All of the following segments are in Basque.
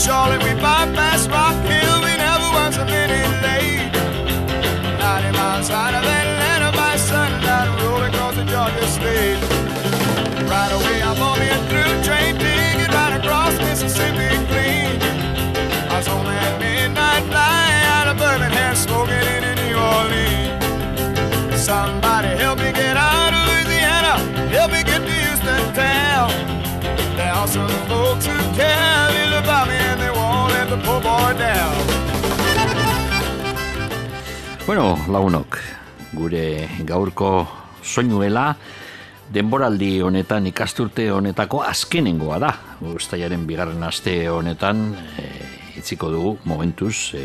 Charlotte, we bypassed Rock Hill. We never once a minute late. 90 miles out of Atlanta by sundown, rolling across the Georgia state. Right away, I'm on a through train ticket right across Mississippi clean. I was on that midnight flight out of Birmingham, smoking in New Orleans. Somebody help me get out of Louisiana, help me get to Houston town. There are some folks who care Bueno, lagunok, gure gaurko soinuela denboraldi honetan ikasturte honetako azkenengoa da. Uztaiaren bigarren aste honetan e, itziko dugu momentuz e,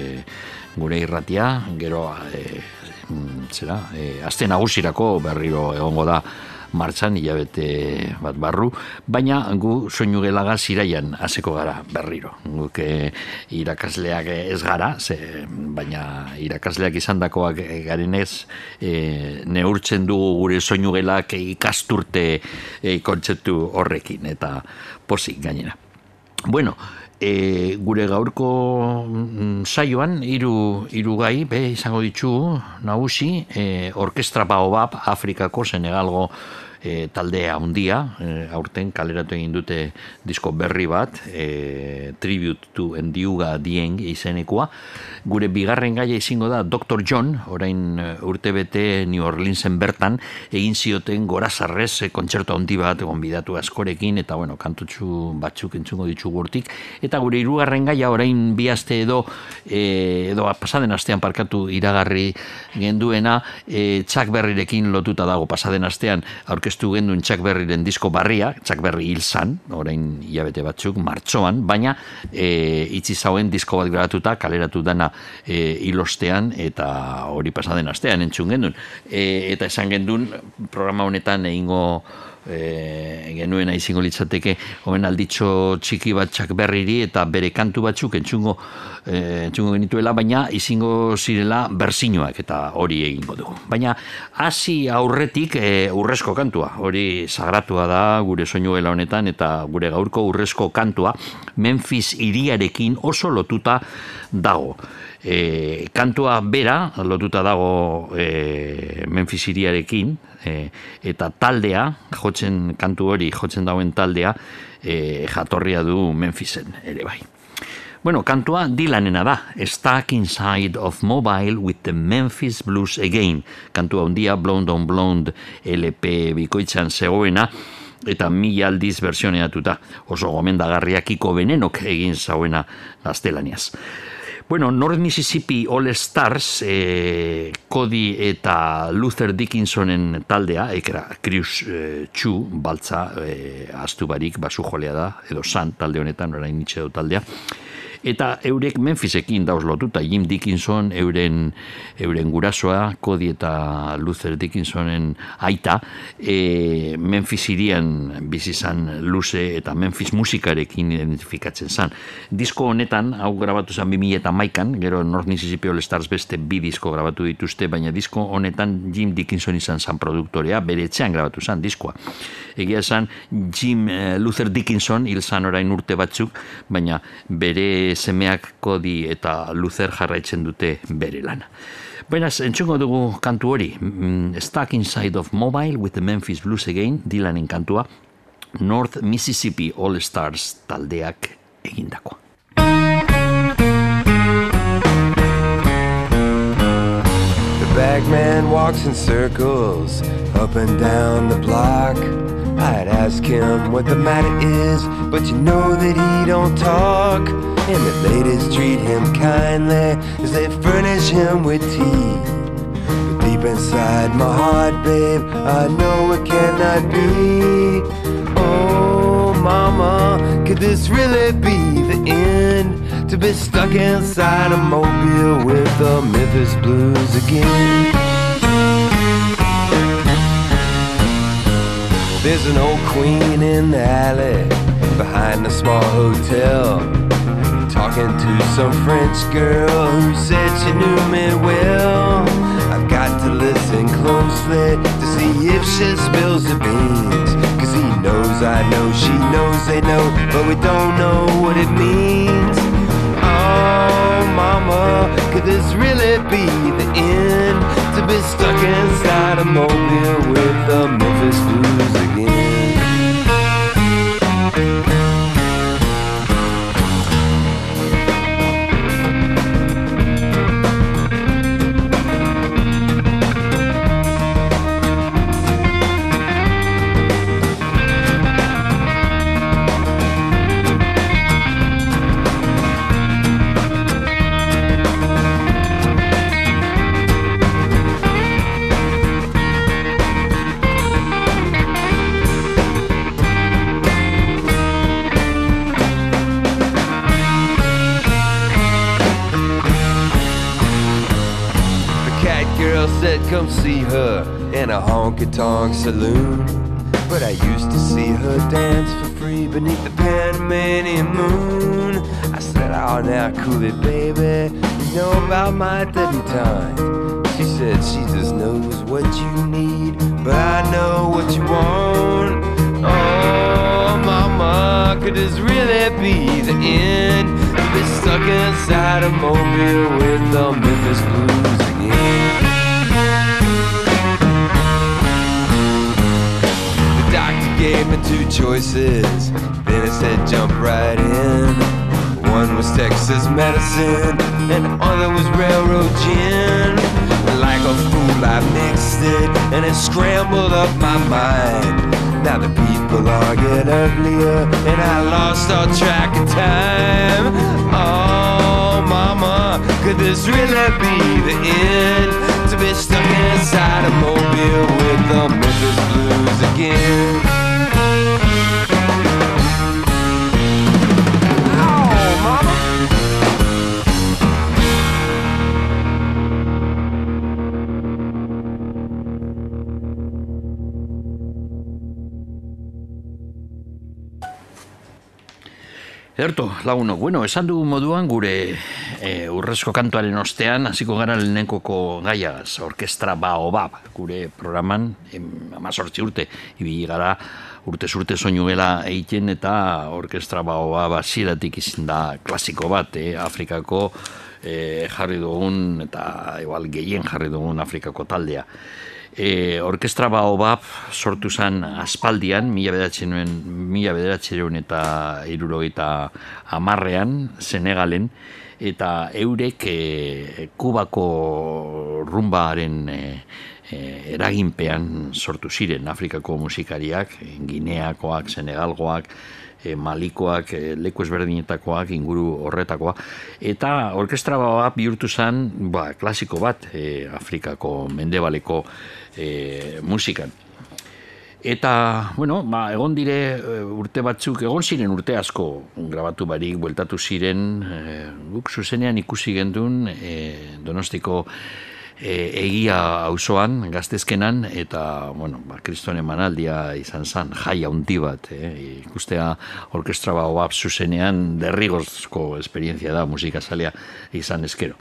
gure irratia, gero e, zera, e, aste nagusirako berriro egongo da martxan hilabete bat barru, baina gu soinu gelaga ziraian haseko gara berriro. Guk e, irakasleak ez gara, ze, baina irakasleak izandakoak garen ez, e, neurtzen dugu gure soinu gelak ikasturte e, kontzeptu horrekin, eta posik gainera. Bueno, e, gure gaurko mm, saioan hiru hiru gai be izango ditu nagusi e, orkestra baobab Afrikako Senegalgo e, taldea handia e, aurten kaleratu egin dute disko berri bat e, tribute to endiuga dieng izenekoa gure bigarren gaia izango da Dr. John orain e, urte bete New Orleansen bertan egin zioten gora zarrez e, kontzertu handi bat gonbidatu askorekin eta bueno kantutxu batzuk entzungo ditu gurtik eta gure hirugarren gaia orain bi aste edo e, edo pasaden astean parkatu iragarri genduena e, Chuck Berryrekin lotuta dago pasaden astean aurkeztu aurkeztu genduen Chuck Berryren disko barria, Chuck Berry hil zan, orain hilabete batzuk, martxoan, baina e, itzi zauen disko bat grabatuta, kaleratu dana e, hilostean, eta hori pasaden astean entzun genduen. E, eta esan genduen programa honetan egingo e, genuen aizingo litzateke hoen alditxo txiki bat berriri eta bere kantu batzuk entzungo, e, entzungo genituela, baina izingo zirela bersinuak eta hori egingo dugu. Baina hasi aurretik e, urrezko kantua, hori sagratua da gure soinuela honetan eta gure gaurko urrezko kantua Memphis iriarekin oso lotuta dago. E, kantua bera lotuta dago e, Memphis iriarekin e, eta taldea, jotzen kantu hori, jotzen dauen taldea, e, jatorria du Memphisen ere bai. Bueno, kantua Dylanena da, Stuck Inside of Mobile with the Memphis Blues Again. Kantua handia Blonde on Blonde LP bikoitzan zegoena, eta mila aldiz versioneatuta oso gomendagarriak iko benenok egin zauena gaztelaniaz. Bueno, North Mississippi All Stars, eh, Cody eta Luther Dickinsonen taldea, ekera Krius eh, Chu, baltza, eh, astu barik, basu jolea da, edo san talde honetan, orain nitxe taldea, eta eurek Memphisekin dauz lotuta Jim Dickinson euren euren gurasoa Cody eta Luther Dickinsonen aita e, Memphis irian bizi izan luze eta Memphis musikarekin identifikatzen zan. Disko honetan hau grabatu zan 2000 eta maikan, gero North Mississippi All Stars beste bi disko grabatu dituzte, baina disko honetan Jim Dickinson izan zan produktorea, bere etxean grabatu zan diskoa. Egia zan Jim eh, Luther Dickinson hil zan orain urte batzuk, baina bere semeak kodi eta luzer jarraitzen dute bere lana. Beraz, entzungo dugu kantu hori, mm, Stuck Inside of Mobile with the Memphis Blues Again, Dylanen kantua, North Mississippi All Stars taldeak egindakoa. The bagman walks in circles up and down the block. I'd ask him what the matter is, but you know that he don't talk. And the ladies treat him kindly as they furnish him with tea. But deep inside my heart, babe, I know it cannot be. Oh, mama, could this really be the end? To be stuck inside a mobile with the Memphis Blues again. There's an old queen in the alley behind a small hotel. Talking to some French girl who said she knew me well. I've got to listen closely to see if she spills the beans. Cause he knows I know, she knows they know, but we don't know what it means. Oh, mama, could this really be the end? To be stuck inside a mobile with the Memphis Blues. The Come see her in a honky tonk saloon. But I used to see her dance for free beneath the Panamanian moon. I said, Oh, now, cool it, baby. You know about my debutante. She said, She just knows what you need, but I know what you want. Oh, mama, could this really be the end? To be stuck inside a mobile with the Memphis Blues again. Two choices. Then it said jump right in. One was Texas medicine, and the other was railroad gin. Like a fool, I mixed it, and it scrambled up my mind. Now the people are getting uglier, and I lost all track of time. Oh, mama, could this really be the end? To be stuck inside a mobile with the Memphis Blues again. Erto, laguno, bueno, esan dugu moduan gure e, urrezko kantuaren ostean, hasiko gara lehenkoko gaiaz, orkestra baobab, gure programan, em, amazortzi urte, ibili gara urte urte soinuela egiten eta orkestra baobab hasieratik izin da klasiko bat, eh, Afrikako e, jarri dugun eta igual gehien jarri dugun Afrikako taldea. E, orkestra baobab sortu zen aspaldian, mila bederatzen mila bederatzen eta irurogeita amarrean, Senegalen, eta eurek e, Kubako rumbaren e, e, eraginpean sortu ziren Afrikako musikariak, Gineakoak, Senegalgoak, e, Malikoak, e, leku ezberdinetakoak, inguru horretakoa, eta orkestra bat bihurtu zen, ba, klasiko bat, e, Afrikako mendebaleko e, musikan. Eta, bueno, ba, egon dire urte batzuk, egon ziren urte asko grabatu barik, bueltatu ziren, e, guk zuzenean ikusi gendun, e, donostiko e, egia auzoan gaztezkenan, eta, bueno, ba, kriston emanaldia izan zen, jai haundi bat, e, ikustea orkestra bau zuzenean derrigozko esperientzia da, musikazalea izan eskero.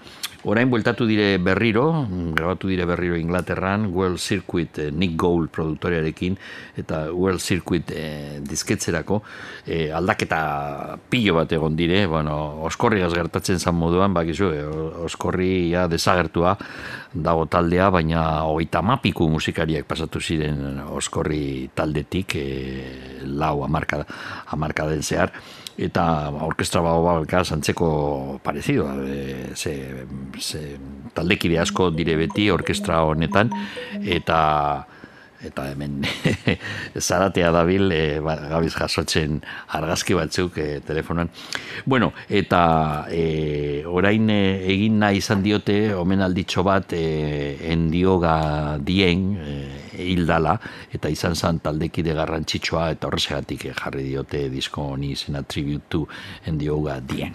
Orain bueltatu dire berriro, grabatu dire berriro Inglaterran, World Circuit eh, Nick Gould produktorearekin, eta World Circuit eh, dizketzerako, eh, aldaketa pilo bat egon dire, bueno, oskorriaz gertatzen zan moduan, bakizu, eh, oskorri ja desagertua dago taldea, baina hogeita mapiku musikariak pasatu ziren oskorri taldetik, eh, lau amarka, amarkaden zehar, eta orkestra bau balka santzeko parezido e, ze, ze taldekide asko dire beti orkestra honetan eta eta hemen zaratea dabil e, gabiz jasotzen argazki batzuk e, telefonan. Bueno, eta e, orain e, egin nahi izan diote omenalditxo bat e, endioga dien e, hildala eta izan zan taldekide garrantzitsua eta horrezegatik jarri diote disko honi izena tribute to endioga dien.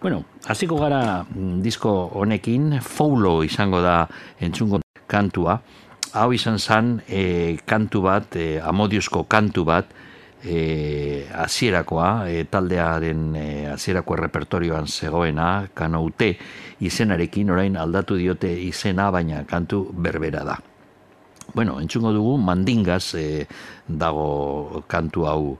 Bueno, hasiko gara mm, disko honekin, Foulo izango da entzungo kantua, hau izan zen e, kantu bat, e, amodiozko kantu bat, e, azierakoa, e, taldearen e, azierako repertorioan zegoena, kanoute izenarekin, orain aldatu diote izena, baina kantu berbera da. Bueno, entzungo dugu, mandingaz e, dago kantu hau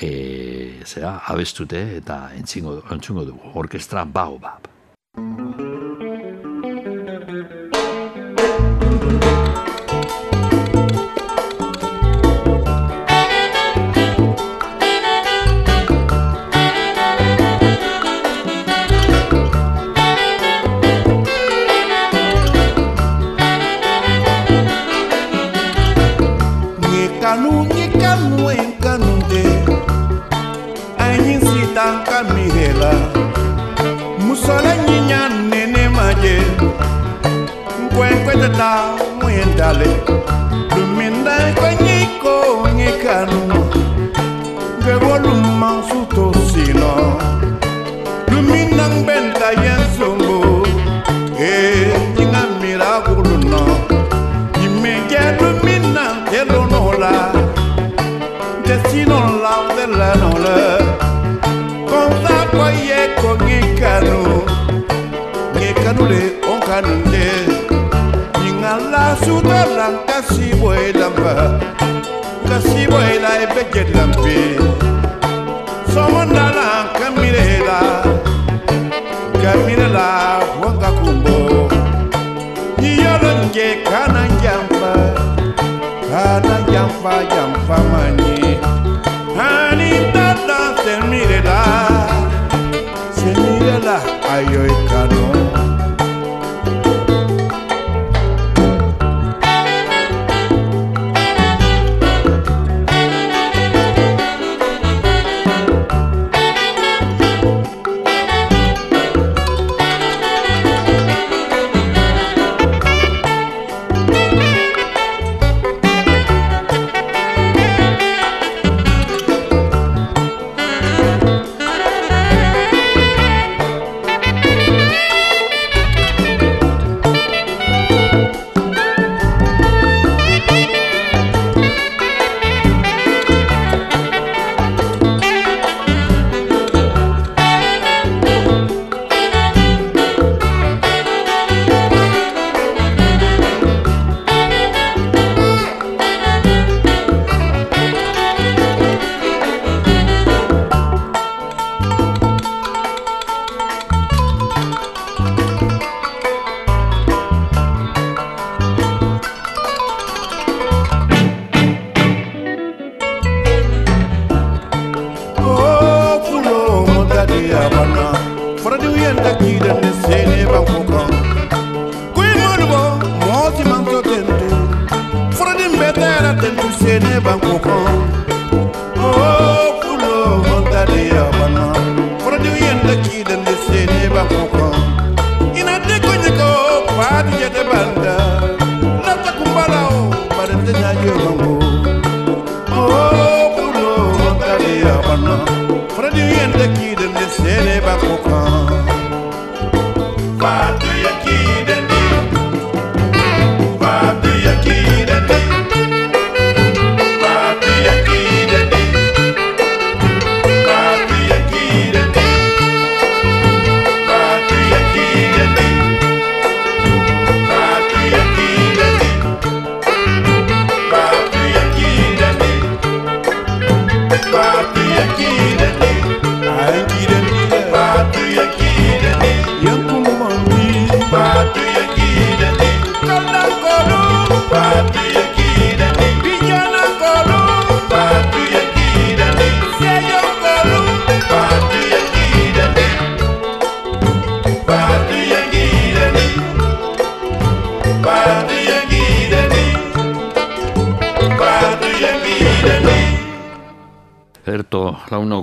e, zera, abestute eta entzungo, entzungo dugu, orkestra Baobab. Baobab. lumindai kanyiko ngikanu gewolumang sutosino luminang benta yensombo e nyinga mirakuruno yimeje luminang yelonola desino la delanola konsa koye kongikanu ngikanu le onkanunde nasutala kasi boyelamba kasi boyela ebekelamba somo se ne ba nkokɔn.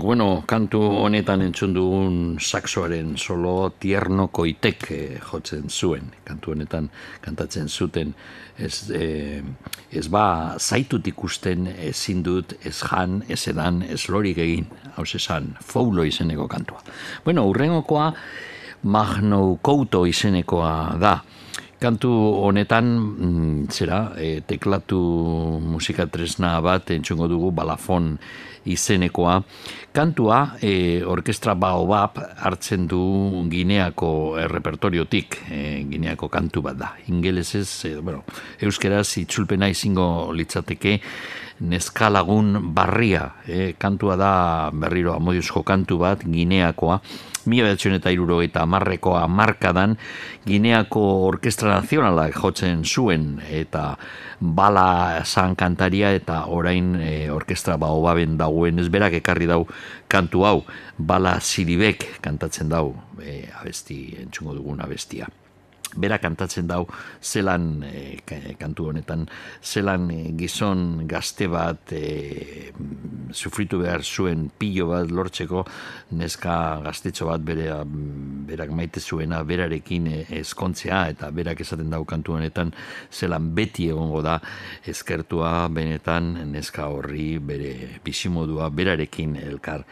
Bueno, kantu honetan entzun dugun saxoaren solo tierno koitek jotzen zuen. Kantu honetan kantatzen zuten. Ez, eh, ez ba, zaitut ikusten ezin dut, ez jan, ez edan, ez lorik egin, hau esan, foulo izeneko kantua. Bueno, urrengokoa, Magno Couto izenekoa da. Kantu honetan, mm, zera, e, teklatu musika tresna bat entzungo dugu balafon izenekoa. Kantua, e, orkestra baobab hartzen du Gineako errepertoriotik, e, Gineako kantu bat da. Ingelesez, e, bueno, euskeraz itzulpena izango litzateke, neskalagun barria, e, kantua da berriro amodiozko kantu bat, Gineakoa, mila behatzen eta iruro eta marrekoa markadan Gineako Orkestra Nazionalak jotzen zuen eta bala san kantaria eta orain e, orkestra baobaben dagoen ez berak ekarri dau kantu hau bala ziribek kantatzen dau e, abesti entzungo dugun abestia bera kantatzen dau zelan e, kantu honetan zelan e, gizon gazte bat e, sufritu behar zuen pilo bat lortzeko neska gaztetxo bat bere, berak maite zuena berarekin ezkontzea eta berak esaten dau kantu honetan zelan beti egongo da eskertua benetan neska horri bere bisimodua berarekin elkar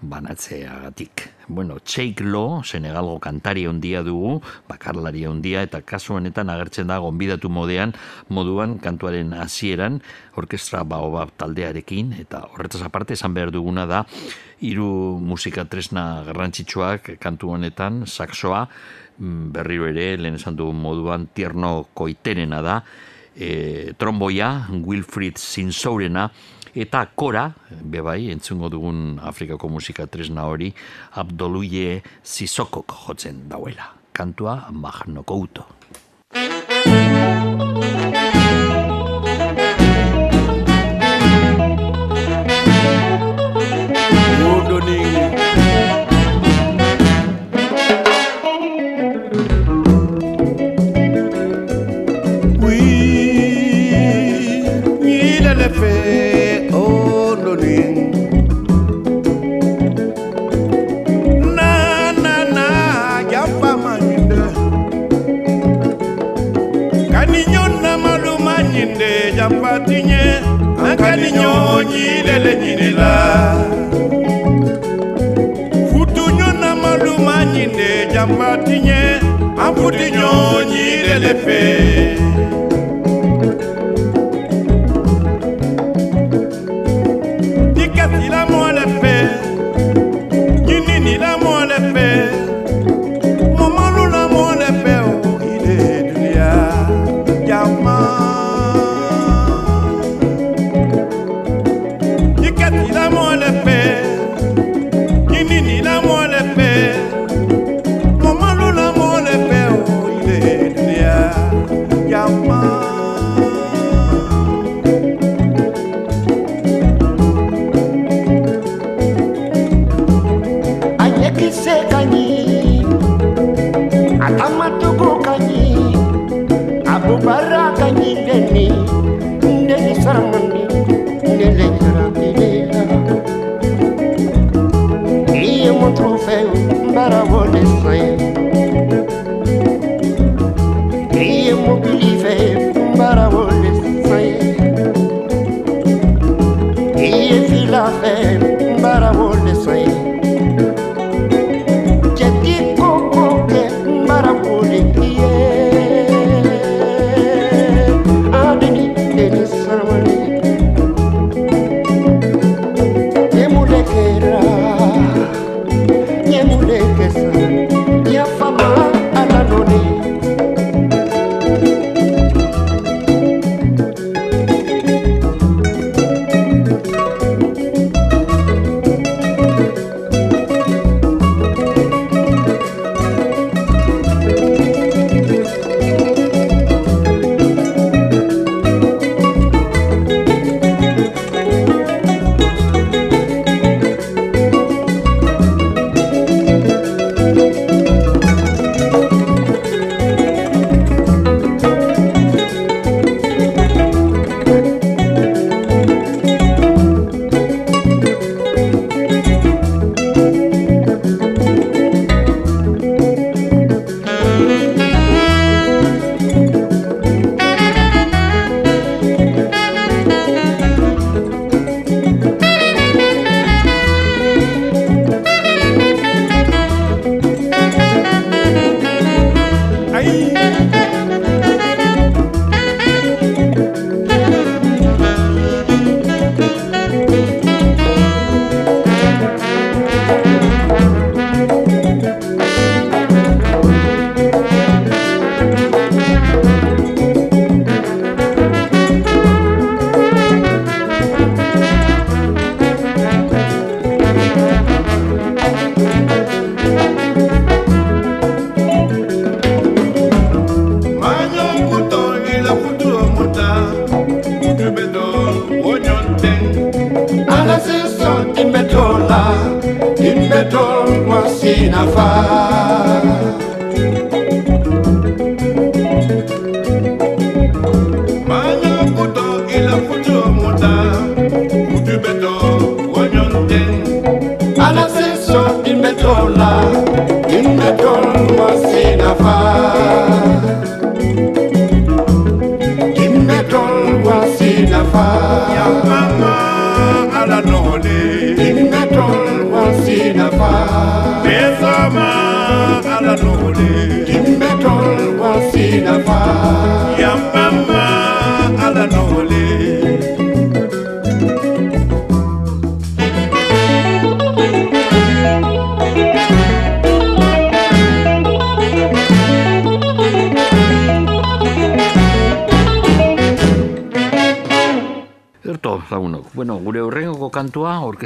banatzeagatik. Bueno, Cheik Lo, Senegalgo kantari ondia dugu, bakarlari ondia, eta kasu honetan agertzen da gonbidatu modean, moduan kantuaren hasieran orkestra baobab taldearekin, eta horretaz aparte esan behar duguna da, hiru musika tresna garrantzitsuak kantu honetan, saksoa, mm, berriro ere, lehen esan dugun moduan, tierno koiterena da, e, tromboia, Wilfried Sinsourena, eta kora, bebai, entzungo dugun Afrikako musika tresna hori, Abdoluye Sisokok jotzen dauela. Kantua Magnokouto. kutu delle lelepe rain, not a word is rain. Hey, I'm a believer, but I word is rain. Hey, I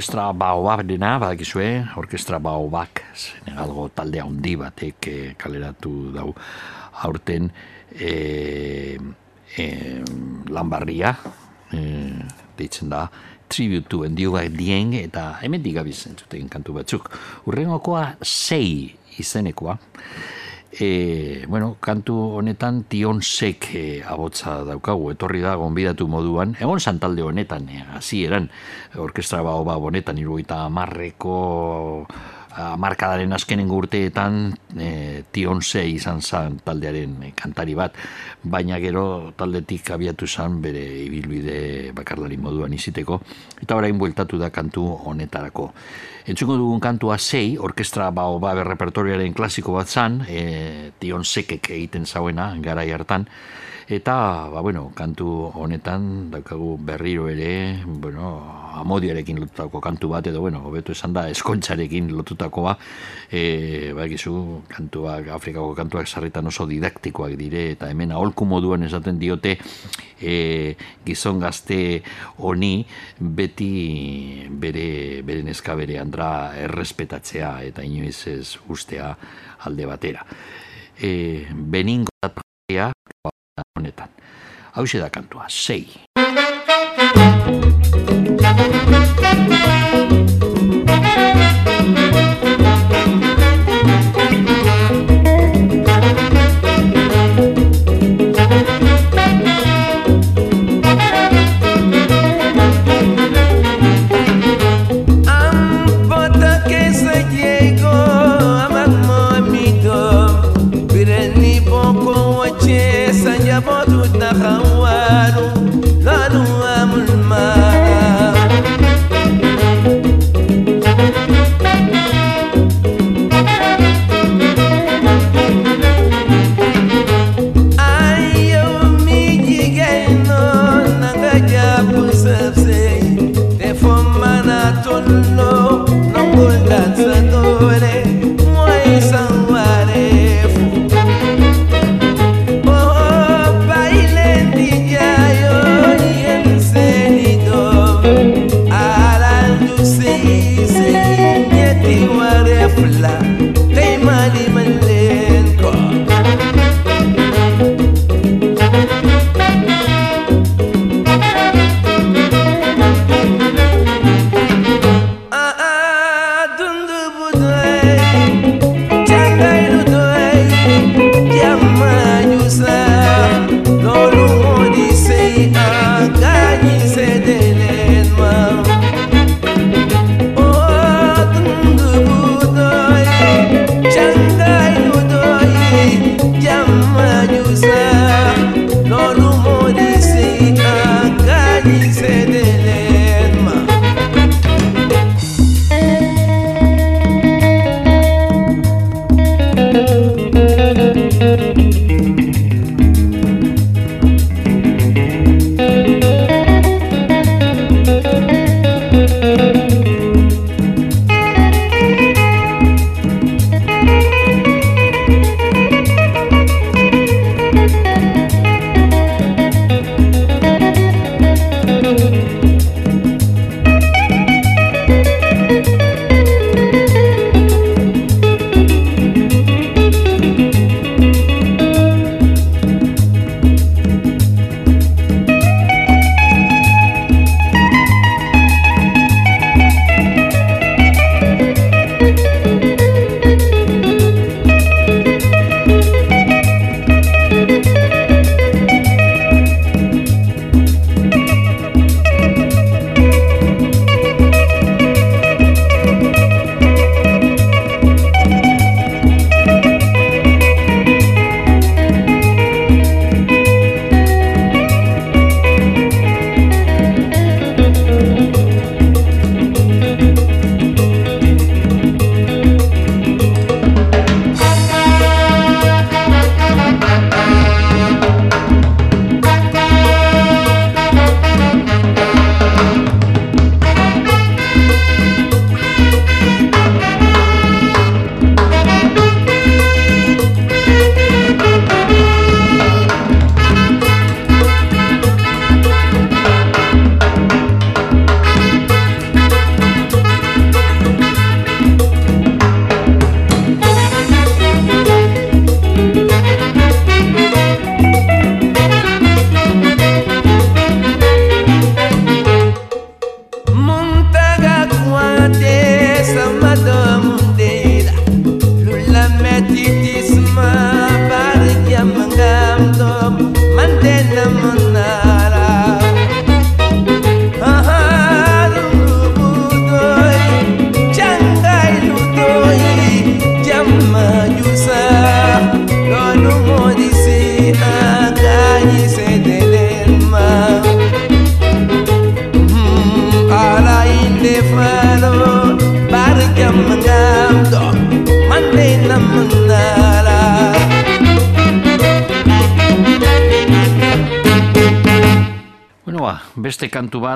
orkestra baobab dena, badakizue, orkestra baobak, senegalgo talde handi batek eh, kaleratu dau aurten eh, eh, lanbarria, eh, deitzen da, tribute to endioga dien, eta hemen digabiz entzuten kantu batzuk. Urrengokoa sei izenekoa, E, bueno, kantu honetan tion sek e, abotza daukagu, etorri da gonbidatu moduan, egon santalde honetan, e, hasi eran, orkestra bao ba honetan, iruita marreko markadaren azkenengo urteetan e, tion se izan zan taldearen e, kantari bat, baina gero taldetik abiatu zan bere ibilbide bakarlari moduan iziteko, eta orain bueltatu da kantu honetarako. Entzuko dugun kantua sei, orkestra bao ba repertoriaren klasiko bat zan, e, tion sekek egiten zauena, garai hartan, eta, ba, bueno, kantu honetan, daukagu berriro ere, bueno, amodiarekin lotutako kantu bat, edo, bueno, hobetu esan da, eskontxarekin lotutakoa, e, ba, egizu, kantuak, Afrikako kantuak sarritan oso didaktikoak dire, eta hemen aholku moduan esaten diote, e, gizon gazte honi beti bere, bere neska bere andra errespetatzea eta inoiz ez ustea alde batera. E, beningo da honetan. Hau da kantua, sei.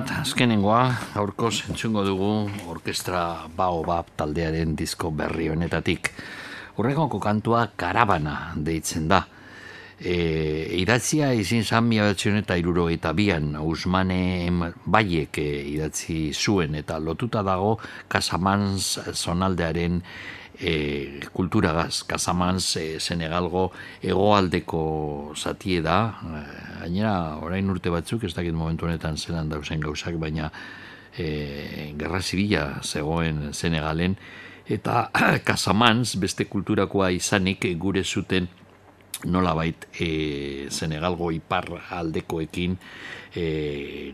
Bat, azkenengoa, gaurko entzungo dugu orkestra Baobab taldearen disko berri honetatik. Horregoko kantua Karabana deitzen da. E, idatzia izin zan mila eta iruro eta bian Usmane Baiek e, idatzi zuen eta lotuta dago Kasamans zonaldearen e, kulturagaz. Kasamans e, Senegalgo egoaldeko zatie da, gainera orain urte batzuk, ez dakit momentu honetan zelan dauzen gauzak, baina e, gerra zibila zegoen Senegalen, eta Kasamans beste kulturakoa izanik gure zuten nolabait e, Senegalgo ipar aldekoekin e,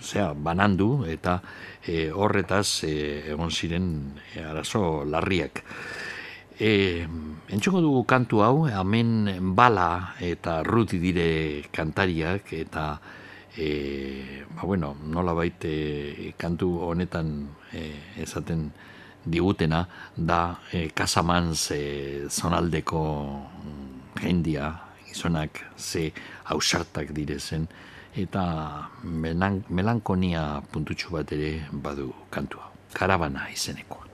zera, banandu eta e, horretaz e, egon ziren e, arazo larriak. E, entxongo dugu kantu hau, hemen bala eta ruti dire kantariak eta e, ba bueno, nola baite kantu honetan e, esaten digutena da e, Kasamans e, zonaldeko jendia gizonak ze hausartak direzen eta melan, melankonia puntutxu bat ere badu kantua. Karabana izenekoa.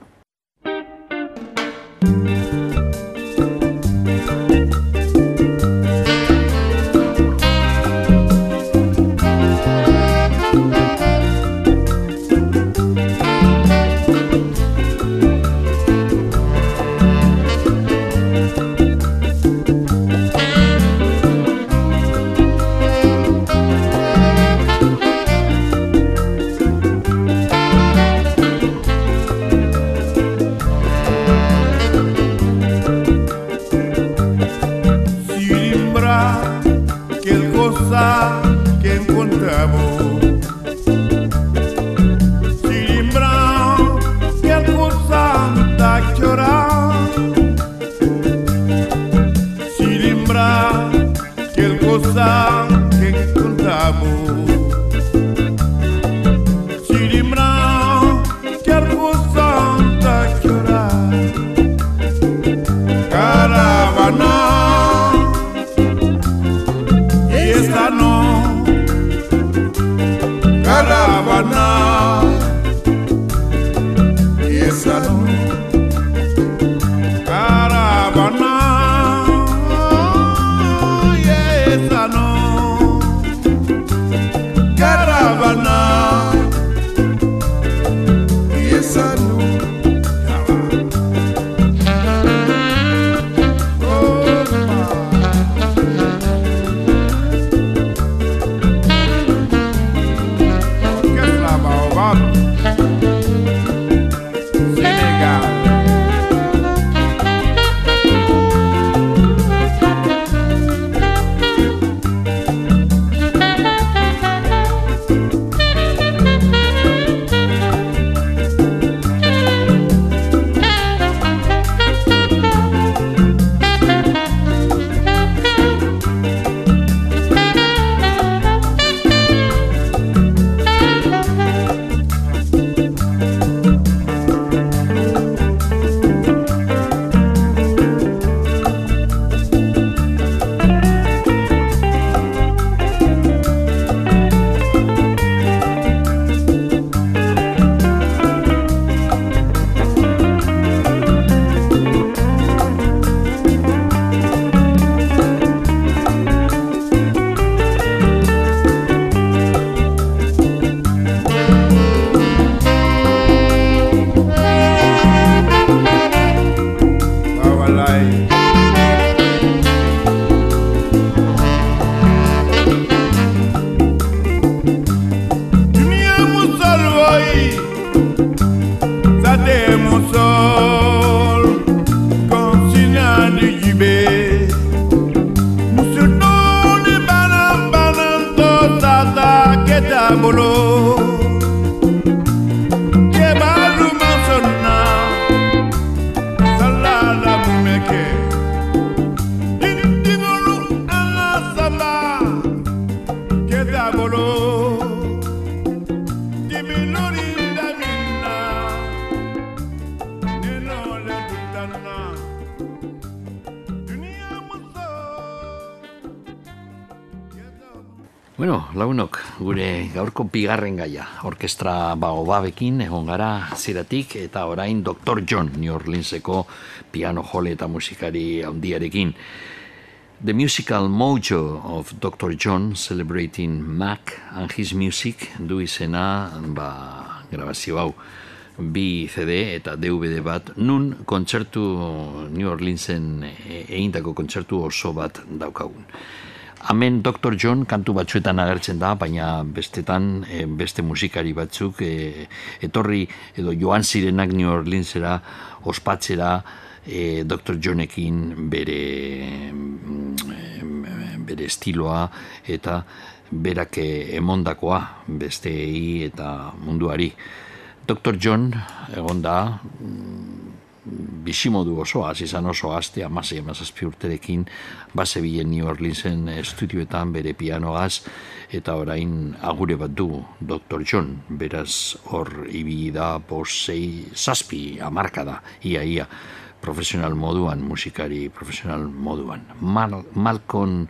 Bigarren gaia, orkestra baobabekin egon gara ziratik eta orain Dr. John New Orleanseko piano jole eta musikari handiarekin. The musical mojo of Dr. John celebrating Mac and his music du izena ba, grabazio hau bi CD eta DVD bat nun kontzertu New Orleansen e- egindako kontzertu oso bat daukagun. Hemen Dr. John kantu batzuetan agertzen da, baina bestetan eh, beste musikari batzuk eh, etorri edo joan zirenak New Orleansera ospatzera eh, Dr. Johnekin bere mm, bere estiloa eta berak emondakoa besteei eta munduari. Dr. John egon da bizimodu oso, izan oso aste, amasei, amazazpi urterekin, base bilen New Orleansen estudioetan bere pianoaz, eta orain agure bat du Dr. John, beraz hor ibili da posei zazpi amarka da, ia ia, profesional moduan, musikari profesional moduan. Mal, Malcolm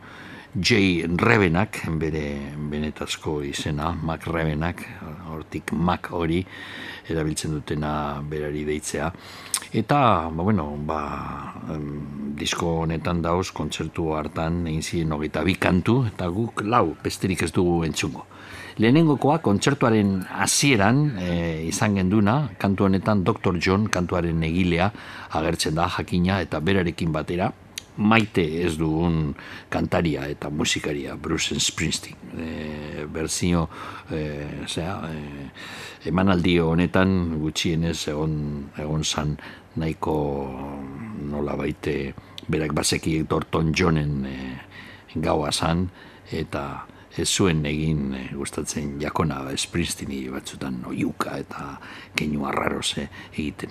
J. Rebenak, bere benetazko izena, Mac Rebenak, hortik Mac hori, erabiltzen dutena berari deitzea. Eta, ba, bueno, ba, em, disko honetan dauz, kontzertu hartan, egin ziren hogeita bi kantu, eta guk lau, besterik ez dugu entzungo. Lehenengokoa, kontzertuaren hasieran e, izan genduna, kantu honetan Dr. John, kantuaren egilea, agertzen da, jakina, eta berarekin batera, maite ez dugun kantaria eta musikaria Bruce Springsteen. E, berzio e, zera, e, emanaldi honetan gutxienez egon, egon zan nahiko nola baite berak bazeki Dorton Johnen e, gaua zan eta ez zuen egin e, gustatzen jakona Springsteeni batzutan oiuka eta keinu arrarose egiten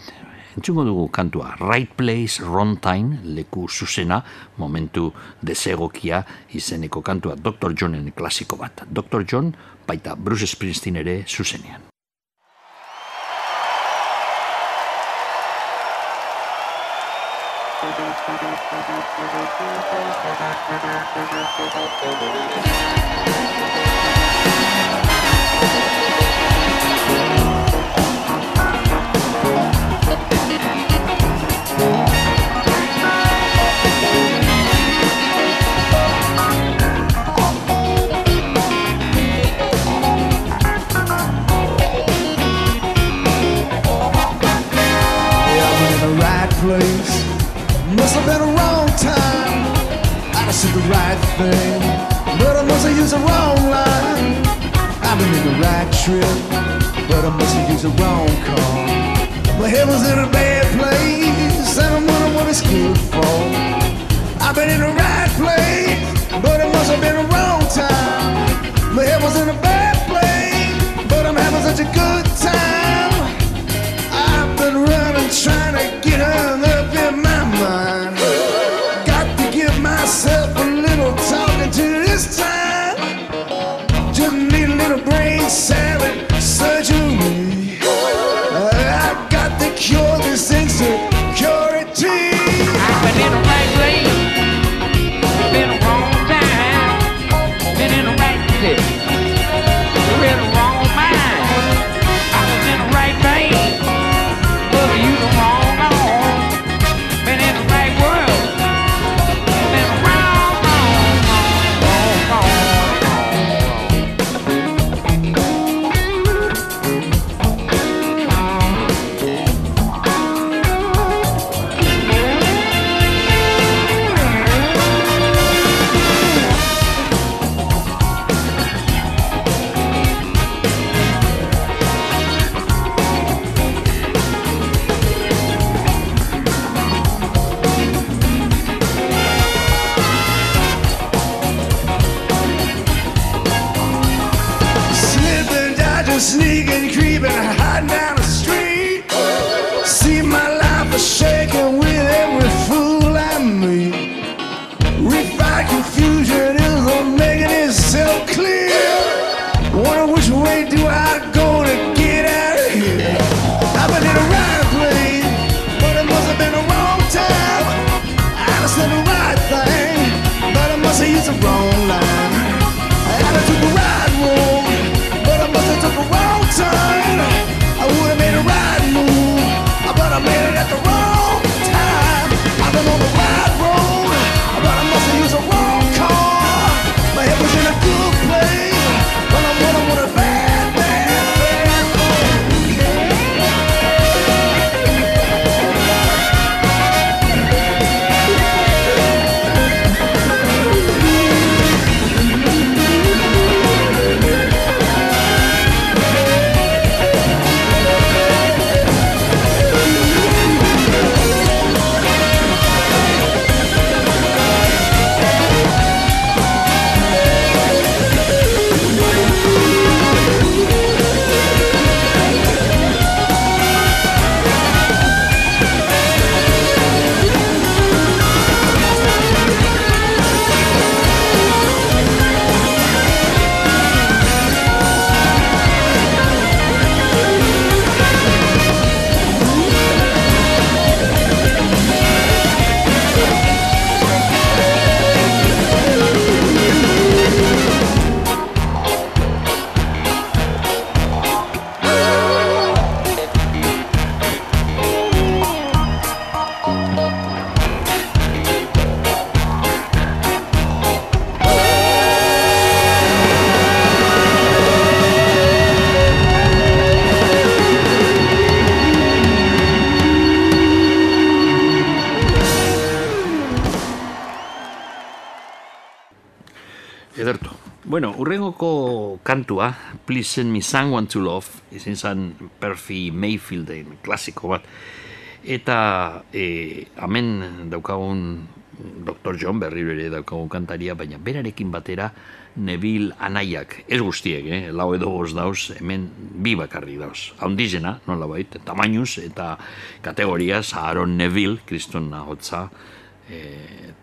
Entzungo dugu kantua Right Place, Wrong Time, leku zuzena, momentu desegokia izeneko kantua Dr. Johnen klasiko bat. Dr. John, baita Bruce Springsteen ere zuzenean. Yeah, said the right thing, but I must have used the wrong line. I've been in the right trip, but I must have used the wrong car. My head was in a bad place, and I'm wondering what it's good for. I've been in the right place, but it must have been a wrong time. My head was in a bad place, but I'm having such a good time. driving around. Bueno, urrengoko kantua, Please Send Me Someone to Love, izin zen Perfi Mayfielden klasiko bat. Eta e, hemen daukagun Dr. John berriro ere daukagun kantaria, baina berarekin batera Neville anaiak, ez guztiek, eh? lau edo bost dauz, hemen bi bakarri dauz. Haundizena, nola bait, tamainuz eta kategoriaz, Aaron Neville, kriston ahotza, eh,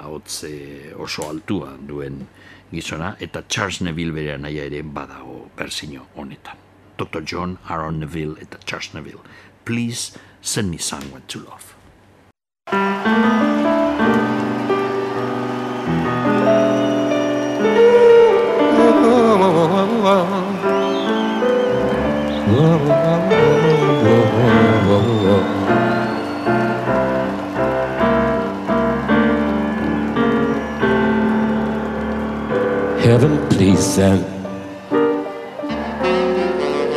ahots eh, oso altua duen gizona, eta Charles Neville bere anaia ere badago berzino honetan. Dr. John Aaron Neville eta Charles Neville. Please send me someone to love.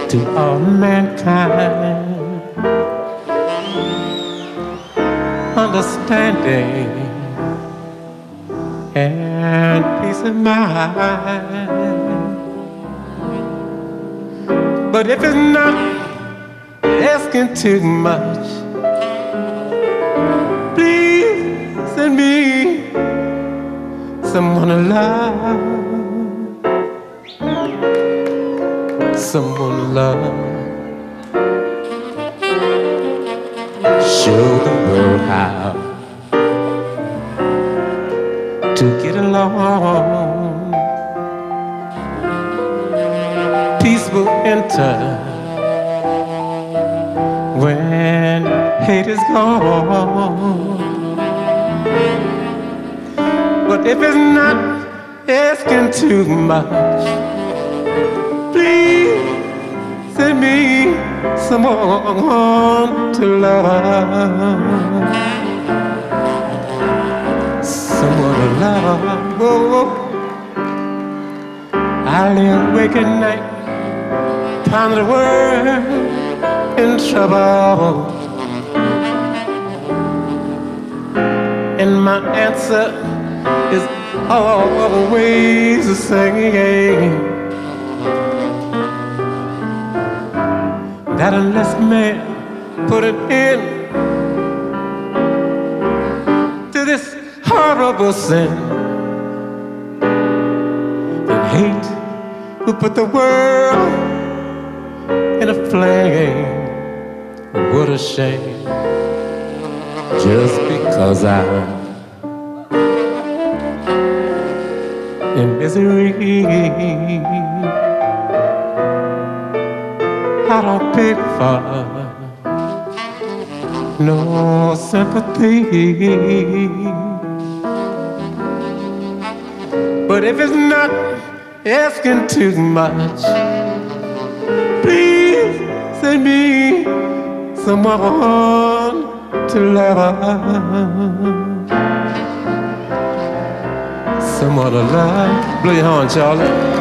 To all mankind understanding and peace of mind. But if it's not asking too much, please send me someone to Someone love. Show the world how to get along. Peace will enter when hate is gone. But if it's not asking too much, me someone to love. Someone to love. Whoa. I lay awake at night, ponder the world in trouble. And my answer is always the same. That unless man put an end to this horrible sin, then hate will put the world in a flame. What a shame. Just because I'm in misery. Don't no sympathy. But if it's not asking too much, please send me someone to love. Someone to love. Blow your horn, Charlie.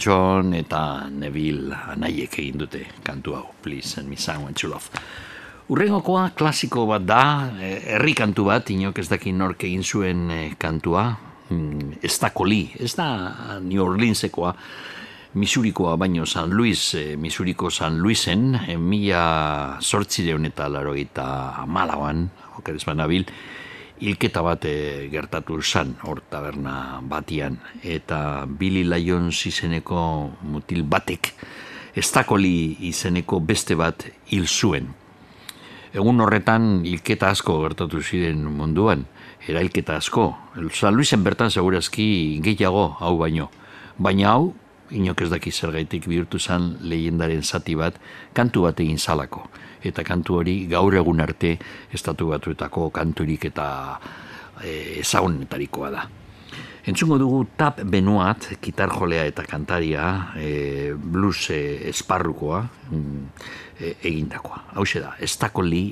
John eta Neville anaiek egin dute kantu hau, Please Send Me Someone to Love. Urrengokoa klasiko bat da, eh, herri kantu bat, inok ez daki nork egin zuen eh, kantua, mm, ez da koli, ez da New Orleansekoa, Misurikoa baino San Luis, eh, Misuriko San Luisen, mila sortzireun eta laro eta malauan, okeres banabil, hilketa bat eh, gertatu zan, hor taberna batian, eta Billy Lyons izeneko mutil batek, estakoli izeneko beste bat hil zuen. Egun horretan hilketa asko gertatu ziren munduan, erailketa asko. San Luisen bertan segurazki gehiago hau baino. Baina hau, inok ez daki zergaitik bihurtu zen leyendaren zati bat, kantu bat egin zalako. Eta kantu hori gaur egun arte estatu batuetako kanturik eta e, ezagunetarikoa da. Entzungo dugu Tap Benoat, gitarjolea eta kantaria, e, blues e, esparrukoa e, egindakoa. Hau da, Estako Li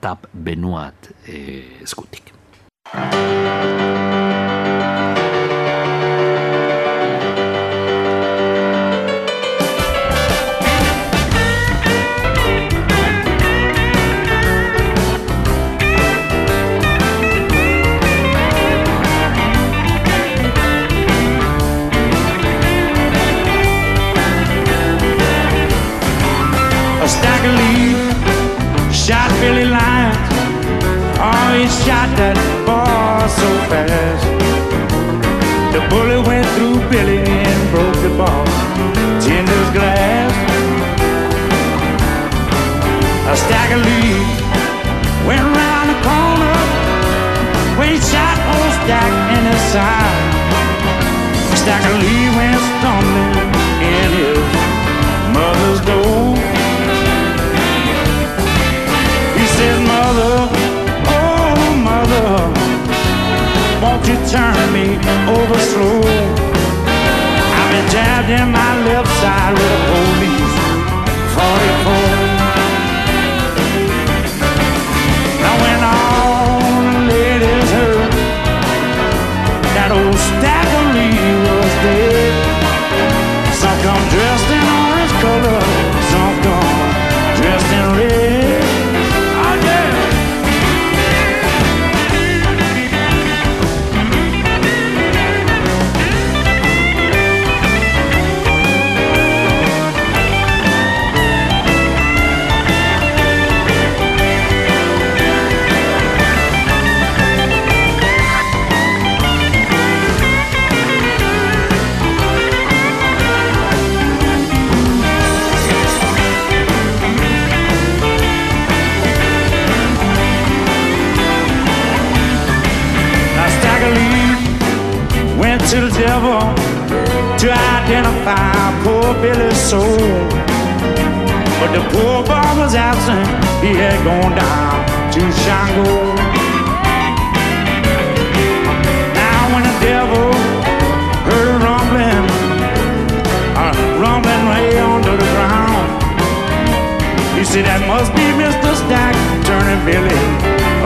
Tap Benoat e, eskutik. That boy so fast. The bullet went through Billy and broke the bar. Tinder's glass. A stack of leaves went round the corner. He shot old stack in his side. A stack of leaves went stumbling you turn me over slow? I've been jabbed in my left side with a police identify poor Billy's soul. But the poor boy was absent, he had gone down to Shango. Now when the devil heard a rumbling, a rumbling way under the ground, he said that must be Mr. Stack turning Billy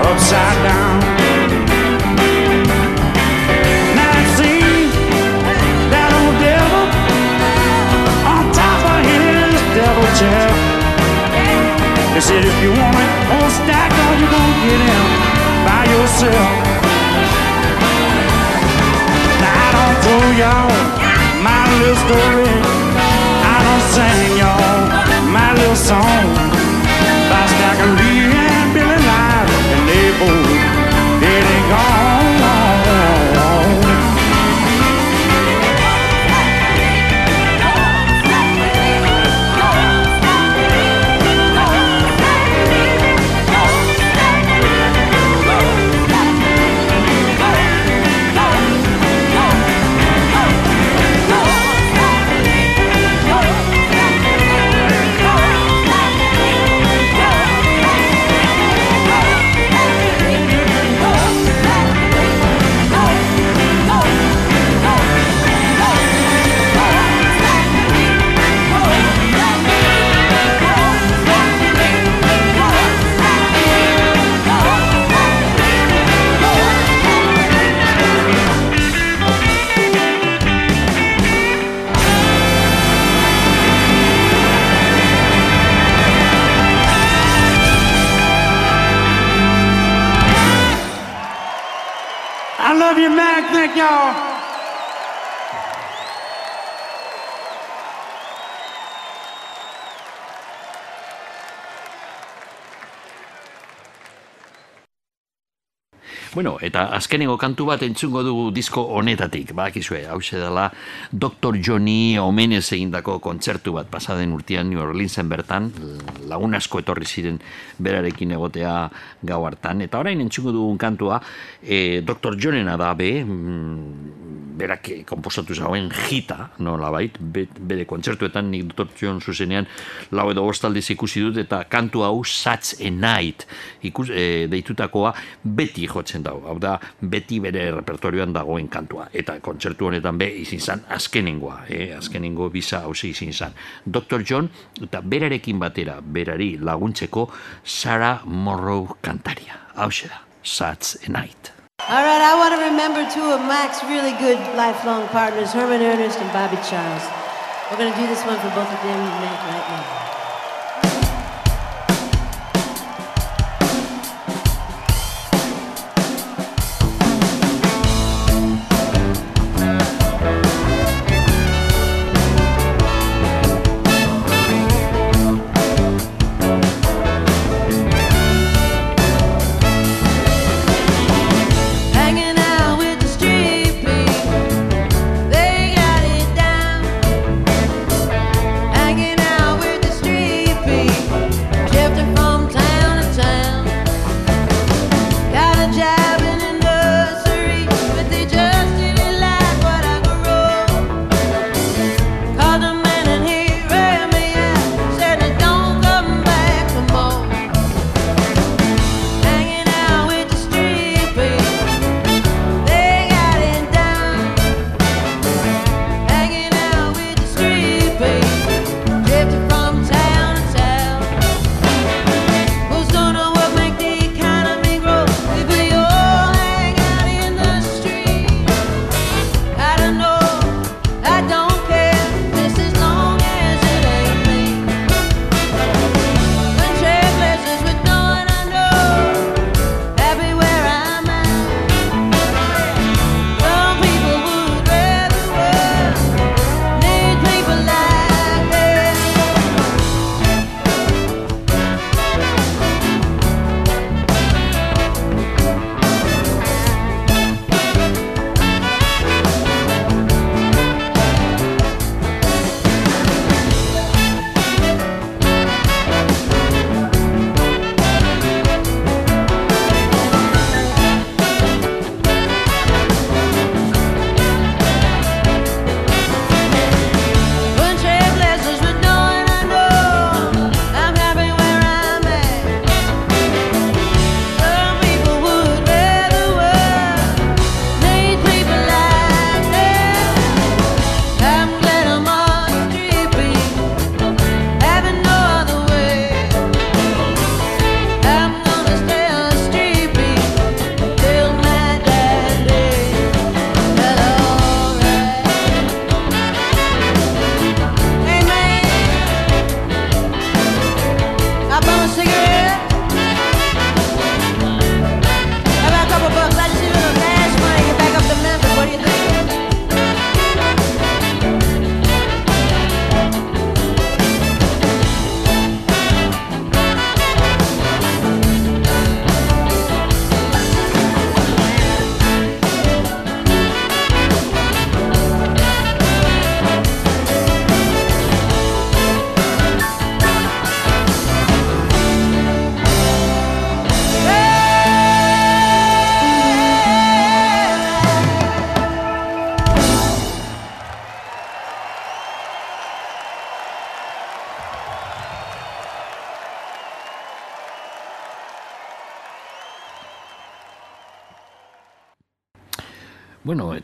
upside down. He said, if you want it, old stack, all you gonna get him by yourself. Now I don't tell y'all my little story. I don't sing y'all my little song. Y'all. Bueno, eta azkenengo kantu bat entzungo dugu disko honetatik, bakizue, hau dela Dr. Johnny omenez egindako kontzertu bat pasaden urtean New Orleansen bertan, lagun asko etorri ziren berarekin egotea gau hartan, eta orain entzungo dugun kantua, e, Dr. Johnena da be, mm, berak komposatu zauen jita, nola bait, bere kontzertuetan nik Dr. John zuzenean lau edo bostaldiz ikusi dut, eta kantu hau Such a Night ikus, e, deitutakoa beti jotzen dago, hau da beti bere repertorioan dagoen kantua, eta kontzertu honetan be izin zan azkenengoa, eh? azkenengo bisa hauze izin zan. Dr. John, eta berarekin batera, berari laguntzeko Sarah Morrow kantaria, hau da, Such a Night. All right, I want to remember two of Mac's really good lifelong partners, Herman Ernest and Bobby Charles. We're going to do this one for both of them right now.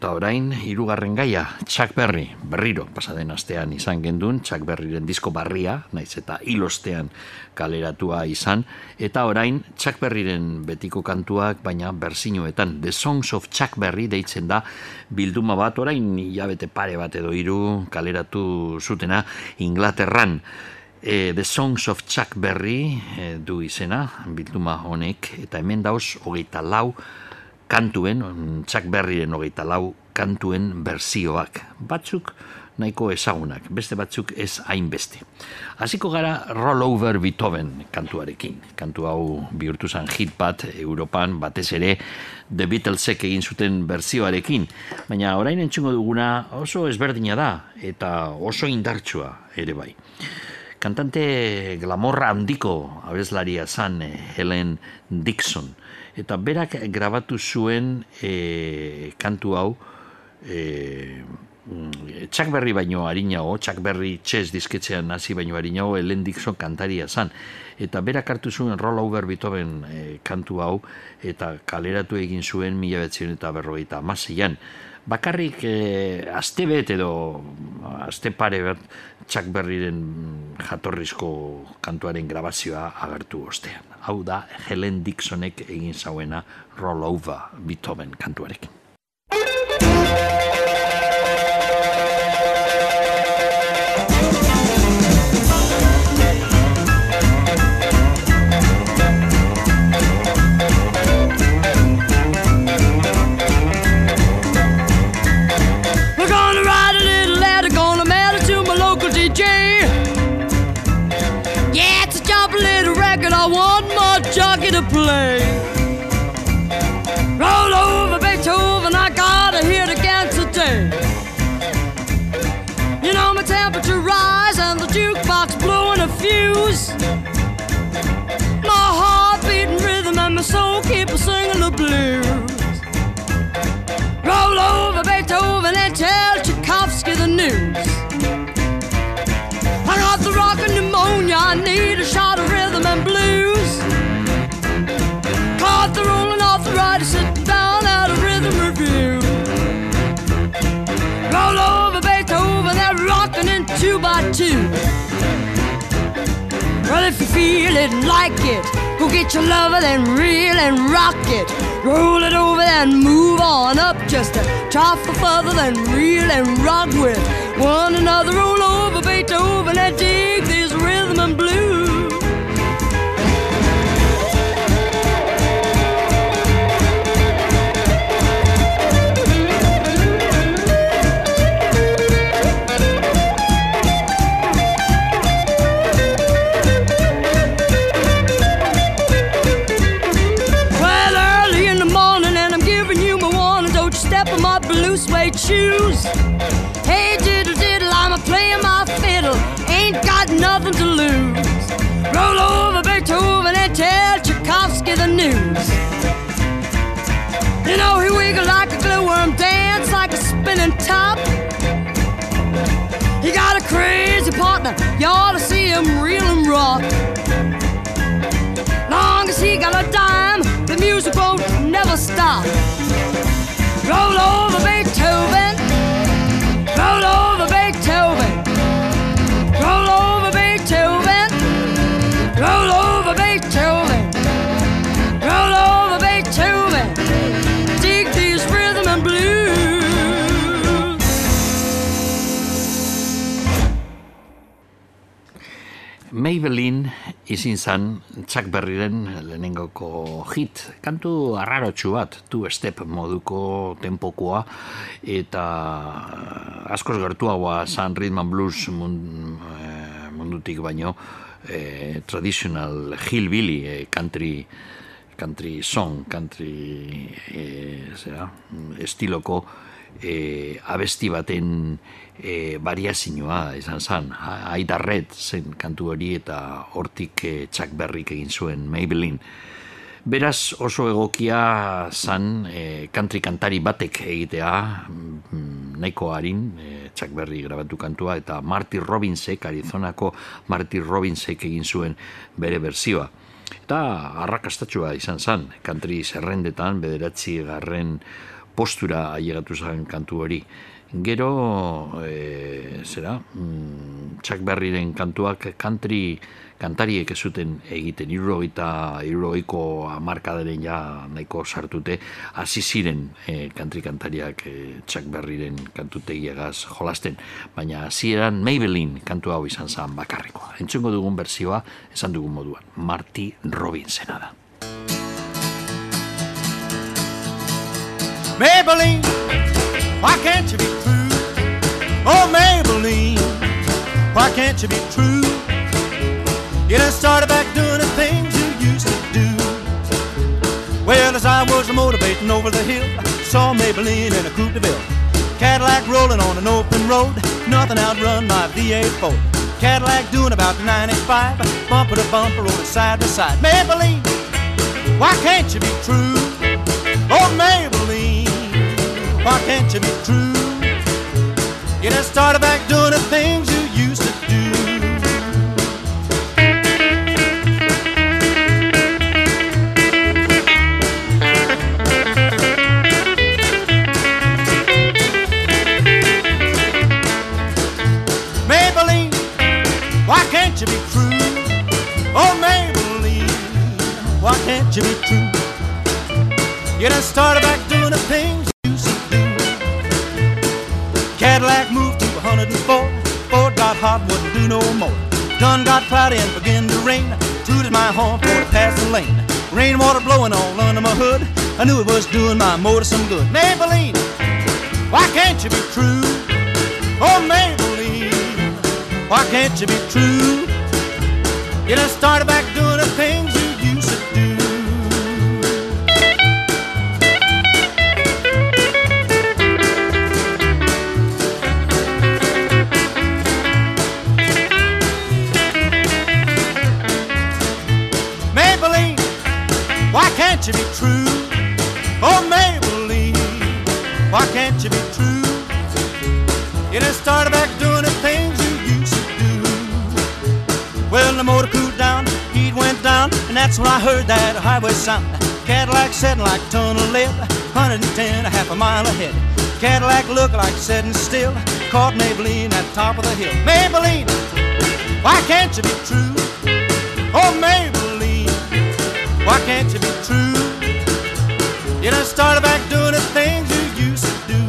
Eta orain, hirugarren gaia, Chuck Berry, berriro, pasaden astean izan gendun, Chuck Berryren disko barria, naiz eta hilostean kaleratua izan, eta orain, Chuck Berryren betiko kantuak, baina bersinuetan, The Songs of Chuck Berry deitzen da, bilduma bat, orain, hilabete pare bat edo hiru kaleratu zutena, Inglaterran, e, The Songs of Chuck Berry e, du izena, bilduma honek, eta hemen dauz, hogeita lau, kantuen, Chuck Berryren hogeita lau kantuen berzioak. Batzuk nahiko ezagunak, beste batzuk ez hainbeste. Hasiko gara Roll Over Beethoven kantuarekin. Kantu hau bihurtu zen hit bat Europan batez ere The Beatlesek egin zuten berzioarekin. Baina orain entzungo duguna oso ezberdina da eta oso indartsua ere bai. Kantante glamorra handiko abeslaria zan eh, Helen Dixon eta berak grabatu zuen e, kantu hau e, Chuck Berry baino harinago, Chuck Berry txez disketzean hasi baino harinago, Ellen Dixon kantaria zan. Eta berak hartu zuen Roll Over Beethoven e, kantu hau, eta kaleratu egin zuen mila betzion eta berrogeita amazian. Bakarrik e, aste bet edo aste pare bat Chuck Berryren jatorrizko kantuaren grabazioa agertu ostean. Hau da Helen Dixonek egin zauena Roll Over Beethoven kantuarekin. Roll over Beethoven and tell Tchaikovsky the news. I got the rockin' pneumonia, I need a shot of rhythm and blues. Caught the rolling arthritis, sit down at a rhythm review. Roll over Beethoven, they're rockin' in two by two. Well, if you feel it and like it, go get your lover, then reel and rock it. Roll it over, then move on up just a trifle further, then reel and rock with one another. Roll over Beethoven and dig Roll over Beethoven and tell Tchaikovsky the news. You know, he wiggle like a glowworm, dance like a spinning top. He got a crazy partner, you ought to see him reel and rock. Long as he got a dime, the music won't never stop. Roll over Maybelline izin zan Chuck Berryren lehenengoko hit. Kantu arrarotxu bat, two step moduko tempokoa, eta askoz gertuagoa zan rhythm blues mun- eh, mundutik baino, eh, traditional hillbilly eh, country country song, country eh, zera, estiloko eh, abesti baten eh, variazioa izan zen. Aida Red zen kantu hori eta hortik eh, Chuck Berryk egin zuen Maybelline. Beraz oso egokia zan eh, country kantari batek egitea mm, nahiko harin, eh, Chuck Berry grabatu kantua, eta Marty Robbinsek, Arizonako Marty Robbinsek egin zuen bere berzioa. Eta arrakastatxua izan zen, country zerrendetan, bederatzi garren postura ailegatu zen kantu hori. Gero, e, zera, mm, Chuck Berryren kantuak country kantariek ez zuten egiten. Irrogeita irrogeiko amarkadaren ja nahiko sartute. Hasi ziren e, country kantariak e, Chuck Berryren kantutegiagaz jolasten. Baina hasieran Maybelline kantu hau izan zen bakarrikoa. Entzungo dugun bersioa esan dugun moduan Marty Robinsena da Maybelline, why can't you be true? Oh, Maybelline, why can't you be true? You done started back doing the things you used to do. Well, as I was motivating over the hill, saw Maybelline in a Coupe de Ville. Cadillac rolling on an open road, nothing outrun my V8 Ford. Cadillac doing about 95, bumper to bumper, rolling side to side. Maybelline, why can't you be true? Oh, Maybelline, why can't you be true? You done started back doing the things you used to do. Maybelline, why can't you be true? Oh, Maybelline, why can't you be true? You done started back doing the things moved to 104. Ford got hot, wouldn't do no more. Done got cloudy and began to rain. Tooted my horn for to pass the lane. Rainwater blowing all under my hood. I knew it was doing my motor some good. Maybelline, why can't you be true? Oh, Maybelline, why can't you be true? You done started back doing can't you be true? Oh, Maybelline, why can't you be true? You done started back doing the things you used to do. Well, the motor cooled down, heat went down, and that's when I heard that highway sound. Cadillac setting like a ton of lead, 110, a half a mile ahead. Cadillac looked like setting still, caught Maybelline at the top of the hill. Maybelline, why can't you be true? Oh, Maybelline, why can't you be true? You done started back doing the things you used to do.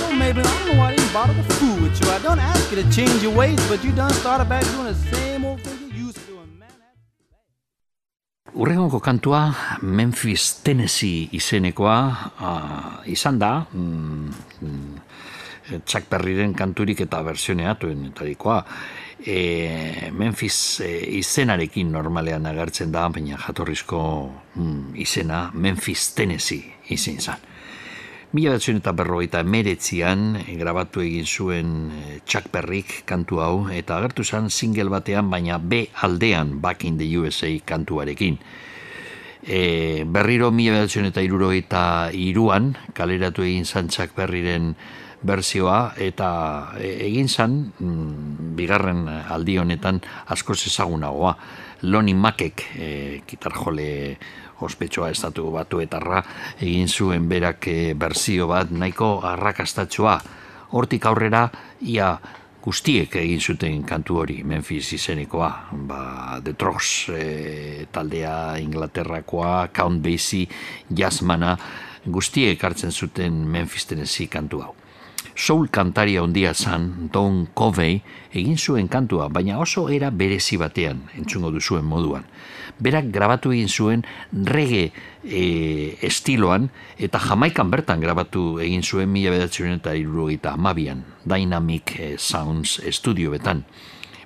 Oh, Maybelline, I don't know why I didn't bother to fool with you. I don't ask you to change your ways, but you done started back doing the same old thing you used to do. Urrengoko kantua Memphis, Tennessee izenekoa ah, izan da mm, mm, Chuck Berryren kanturik eta versioneatuen etarikoa. E, Memphis e, izenarekin normalean agertzen da, baina jatorrizko mm, izena Memphis, Tennessee izen zan. Mila batzen eta berrogeita emeretzian e, grabatu egin zuen e, Chuck Berryk kantu hau eta agertu zen single batean baina B aldean Back in the USA kantuarekin. E, berriro mila batzen eta irurogeita iruan kaleratu egin zan Chuck Berryren berzioa eta e, egin zan mm, bigarren aldi honetan askoz ezagunagoa. Lonnie Makek, e, gitarjole ospetsua estatu batuetarra egin zuen berak e, berzio bat nahiko arrakastatxoa. Hortik aurrera ia guztiek egin zuten kantu hori Memphis izenekoa, ba, The Tross e, taldea Inglaterrakoa, Count Basie, Jazzmana, guztiek hartzen zuten Memphis Tennessee kantu hau. Soul kantaria handia zan, Don Covey, egin zuen kantua, baina oso era berezi batean, entzungo duzuen moduan. Berak grabatu egin zuen reggae e, estiloan, eta jamaikan bertan grabatu egin zuen mila bedatzen eta irurogeita amabian, Dynamic eh, Sounds Studio betan.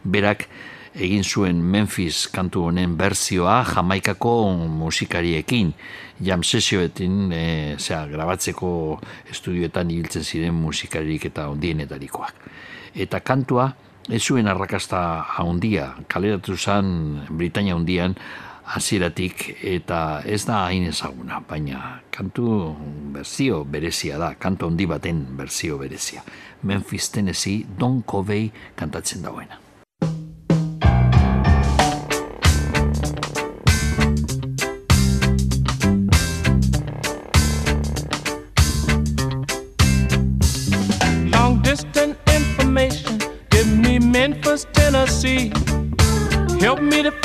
Berak egin zuen Memphis kantu honen berzioa jamaikako musikariekin, jam sesioetin, e, zera, grabatzeko estudioetan ibiltzen ziren musikaririk eta ondienetarikoak. Eta kantua, ez zuen arrakasta handia, kaleratu zen Britania handian, hasieratik eta ez da hain ezaguna, baina kantu berzio berezia da, kantu handi baten berzio berezia. Memphis, Tennessee, Don Covey kantatzen dauena. me to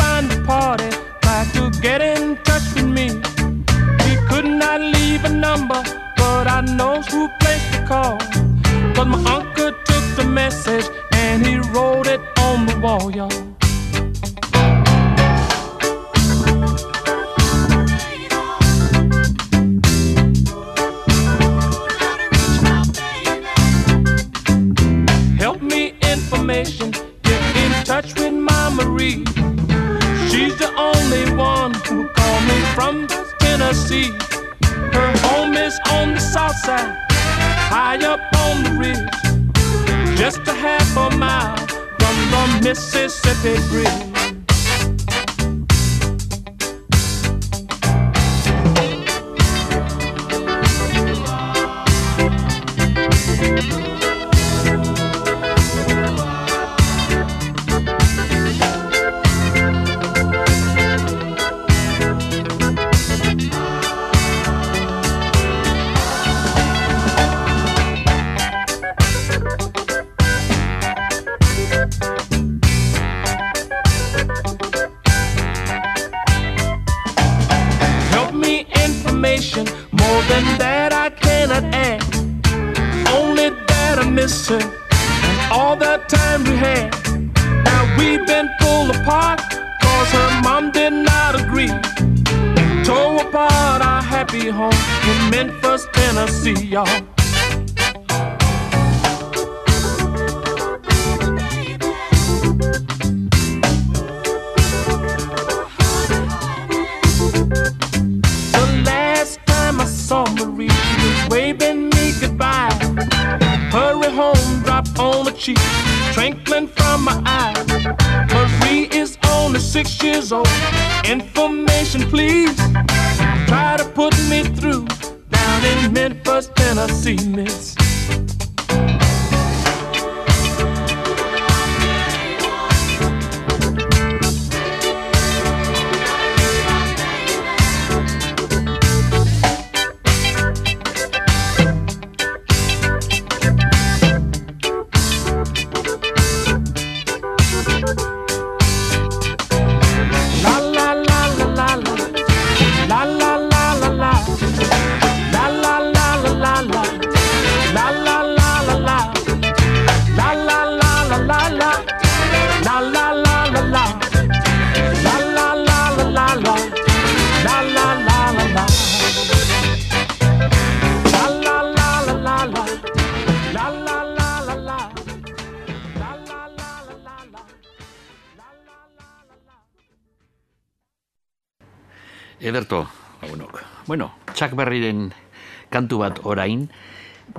kantu bat orain,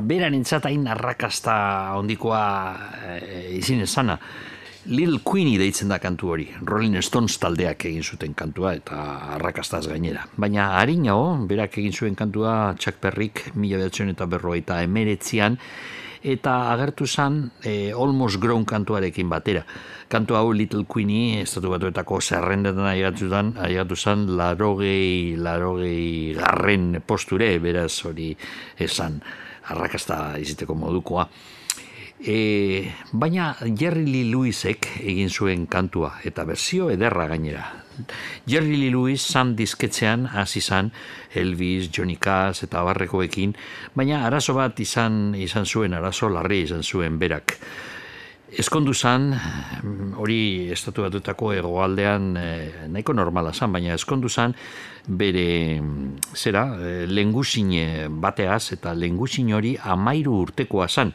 beran hain arrakasta ondikoa e, izin esana. Lil Queenie deitzen da kantu hori. Rolling Stones taldeak egin zuten kantua eta arrakastaz gainera. Baina harinago, berak egin zuen kantua Chuck Berryk mila behatzen eta berrogeita emeretzian, eta agertu zen e, Almost Grown kantuarekin batera. Kantu hau Little Queenie, estatu batuetako zerrendetan aigatuzan, aigatu zen larogei, larogei garren posture, beraz hori esan arrakasta iziteko modukoa. E, baina Jerry Lee Lewisek egin zuen kantua eta berzio ederra gainera. Jerry Lee Lewis san disketzean hasi izan Elvis, Johnny Cash eta barrekoekin, baina arazo bat izan izan zuen, arazo larri izan zuen berak. Eskondu zan, hori estatu batutako egoaldean eh, nahiko normala zan, baina eskondu zan bere zera, eh, lengusin bateaz eta lengusin hori amairu urtekoa zan.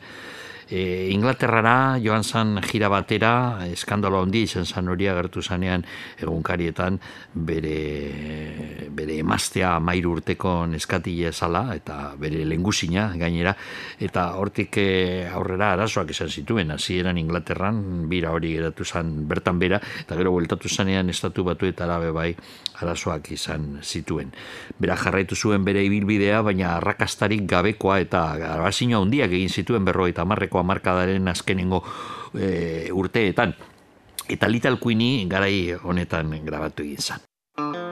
E, Inglaterrara joan zan jira batera, eskandalo handi izan zan hori agertu zanean egunkarietan bere, bere emaztea amairu urteko neskatile zala eta bere lengusina gainera eta hortik eh, aurrera arazoak izan zituen hasieran Inglaterran bira hori geratu zan bertan bera eta gero bueltatu zanean estatu batuetara be bai arazoak izan zituen. Bera jarraitu zuen bere ibilbidea, baina arrakastarik gabekoa eta grabazio handiak egin zituen berrogeita hamarreko hamarkadaren azkenengo e, urteetan. Eta Little Queenie garai honetan grabatu egin zan.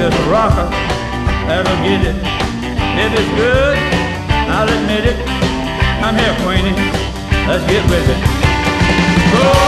It's a rocker, that'll get it. If it's good, I'll admit it. I'm here, Queenie. Let's get with it. Go,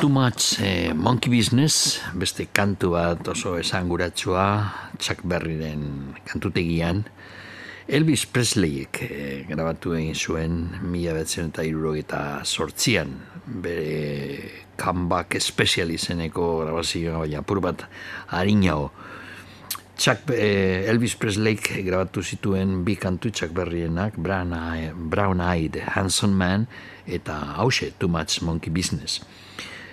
Too Much eh, Monkey Business, beste kantu bat oso esanguratsua, Chuck Berryren kantutegian, Elvis Presleyek eh, grabatu egin zuen mila betzen eta eta sortzian, bere comeback special izeneko grabazioa, baina apur bat harinao. Chuck, eh, Elvis Presleyk grabatu zituen bi kantu Brown, Eye- Brown Eyed Handsome Man, eta hause, Too Much Monkey Business.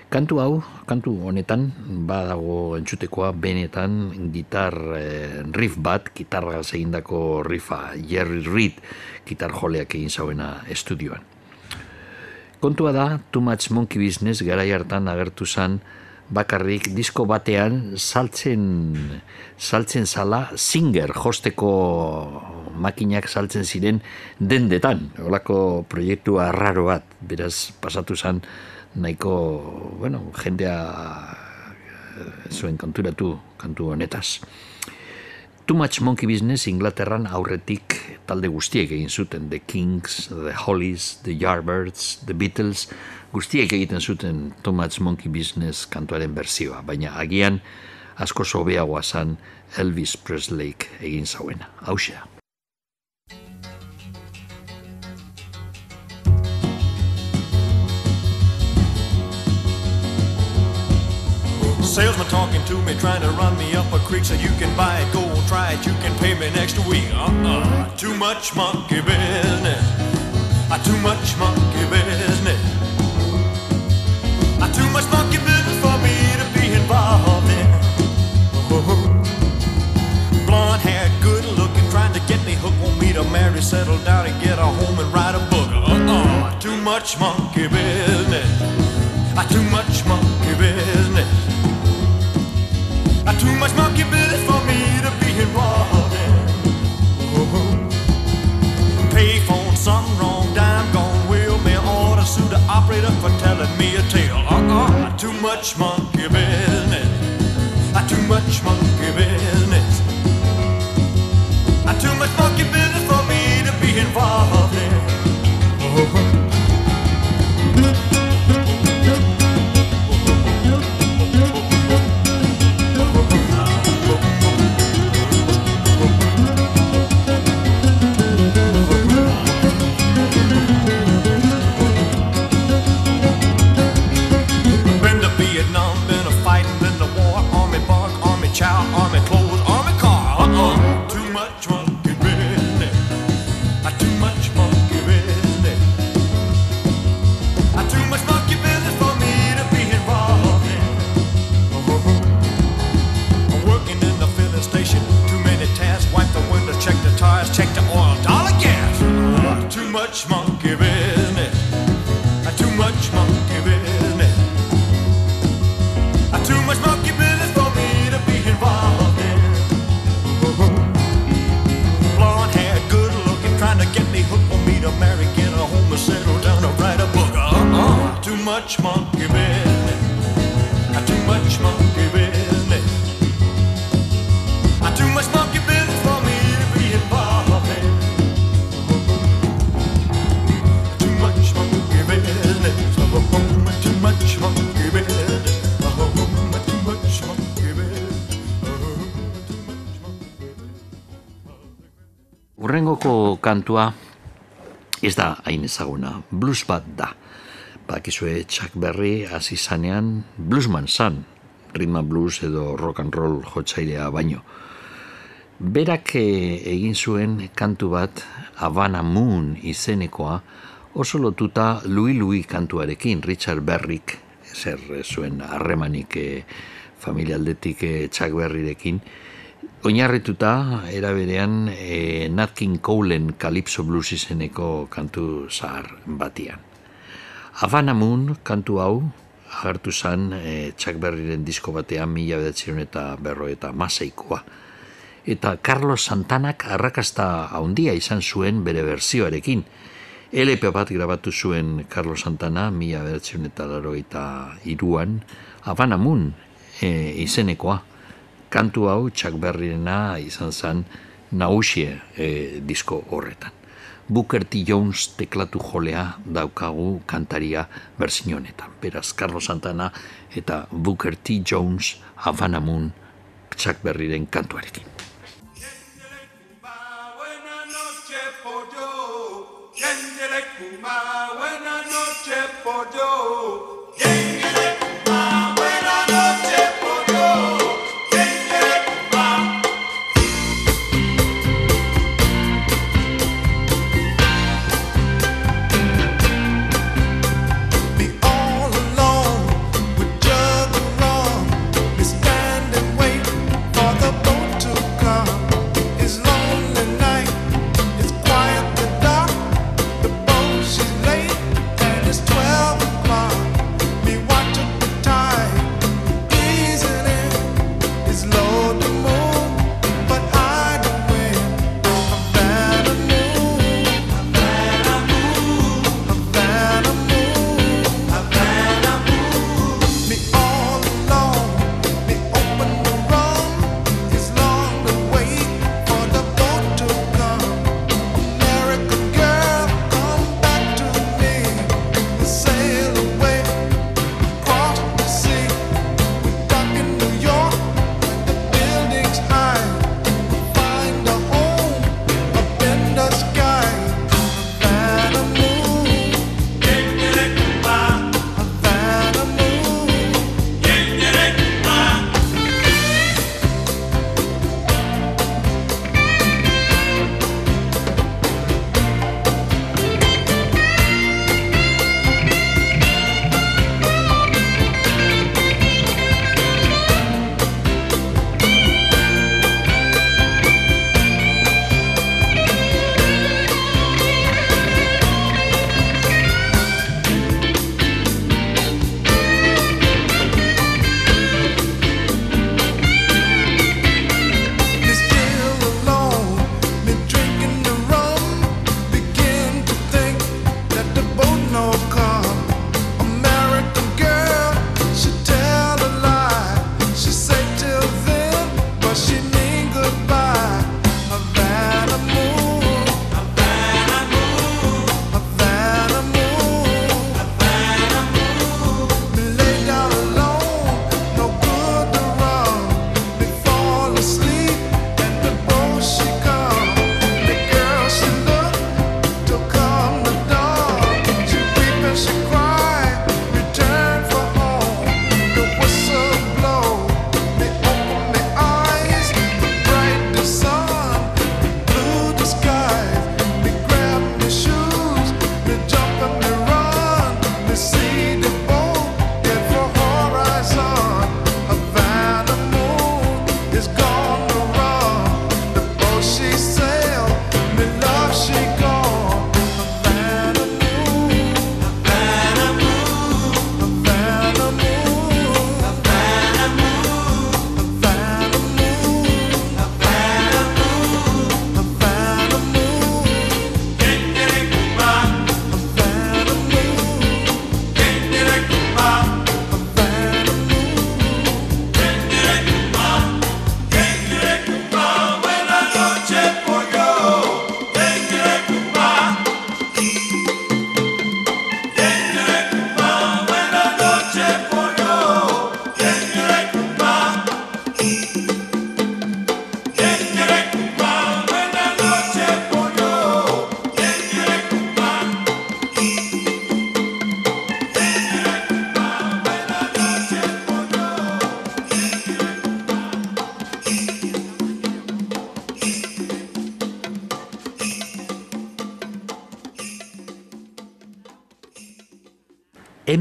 Kantu hau, kantu honetan, badago entzutekoa benetan gitar eh, riff bat, gitarra egindako riffa, Jerry Reed, gitar joleak egin zauena estudioan. Kontua da, Too Much Monkey Business garai hartan agertu zen bakarrik disko batean saltzen saltzen zala singer josteko makinak saltzen ziren dendetan, holako proiektu arraro bat, beraz pasatu zen nahiko, bueno, jendea eh, zuen konturatu kantu honetaz. Too Much Monkey Business Inglaterran aurretik talde guztiek egin zuten, The Kings, The Hollies, The Yardbirds, The Beatles, guztiek egiten zuten Too Much Monkey Business kantuaren berzioa, baina agian asko sobeagoa zan Elvis Presleyk egin zauena. Hauxea. Salesman talking to me, trying to run me up a creek so you can buy it, go try it, you can pay me next week. Uh-uh, too much monkey business. Uh, too much monkey business. Uh, too much monkey business for me to be involved in. Blonde hair, good looking, trying to get me hooked, want me to marry, settle down and get a home and write a book. Uh-uh, too much monkey business. Uh, too much monkey business. Too much monkey business for me to be involved in. Pay phone, something wrong, dime gone, will me order, sue the operator for telling me a tale. Uh-uh, too much monkey business. Uh, too much monkey business. Uh, too much monkey business for me to be involved kantua ez da hain ezaguna, blues bat da. Bakizue Chuck Berry hasi zanean bluesman zan, ritma blues edo rock and roll jotzailea baino. Berak eh, egin zuen kantu bat Havana Moon izenekoa oso lotuta Louis Louis kantuarekin Richard Berrick zer zuen harremanik eh, familialdetik eh, Chuck Berryrekin Oinarrituta, era berean, e, Nat King Coleen Calypso Blues izeneko kantu zahar batian. Havana Moon kantu hau, agertu zan e, Chuck Berryren disko batean mila bedatzen eta berro eta maseikoa. Eta Carlos Santanak arrakasta handia izan zuen bere berzioarekin. LP bat grabatu zuen Carlos Santana mila bedatzen eta laro eta iruan, Havana Moon e, izenekoa kantu hau Chuck Berryena izan zen nausie e, disko horretan. Booker T. Jones teklatu jolea daukagu kantaria berzin honetan. Beraz, Carlos Santana eta Booker T. Jones Havana Moon Chuck Berryren kantuarekin. Be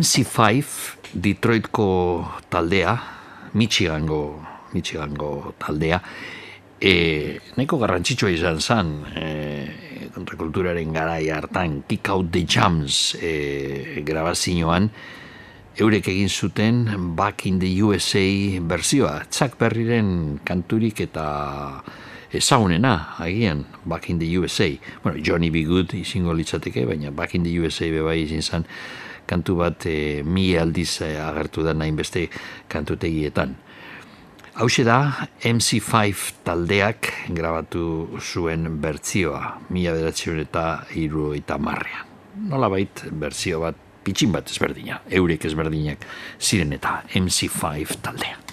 MC5 Detroitko taldea, Michigango, Michigango taldea, e, nahiko garrantzitsua izan zen, e, kontrakulturaren garai hartan, Kick Out the Jams e, grabazioan, eurek egin zuten Back in the USA berzioa, Chuck Berryren kanturik eta ezagunena, agian, Back in the USA. Bueno, Johnny B. Good izango litzateke, baina Back in the USA bebai izin zen, kantu bat e, mi aldiz e, agertu da nahin beste kantutegietan. Hau da MC5 taldeak grabatu zuen bertzioa, mila beratzen eta iru eta marrean. Nola bait, bertzio bat, pitxin bat ezberdina, eurek ezberdinak ziren eta MC5 taldea.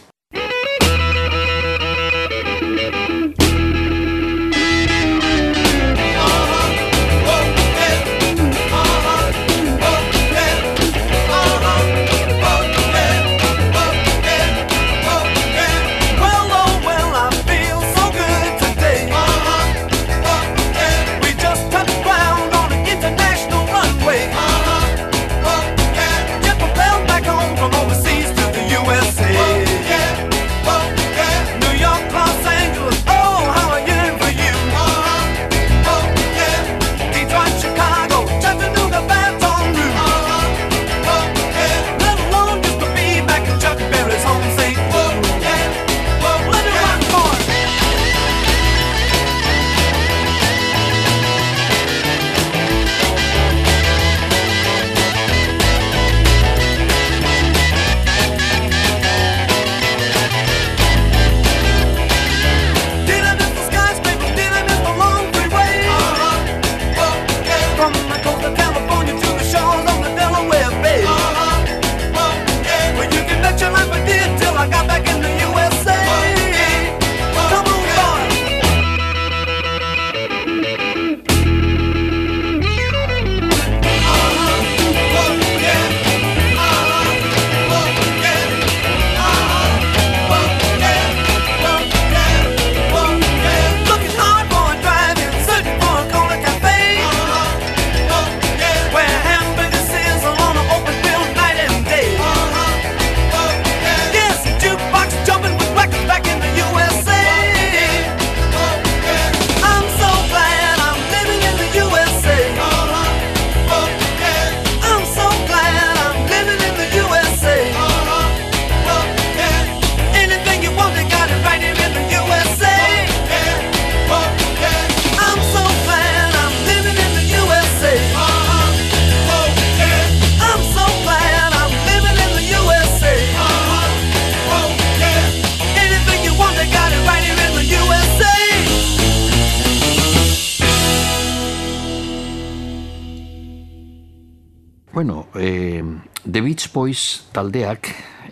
The Beach Boys taldeak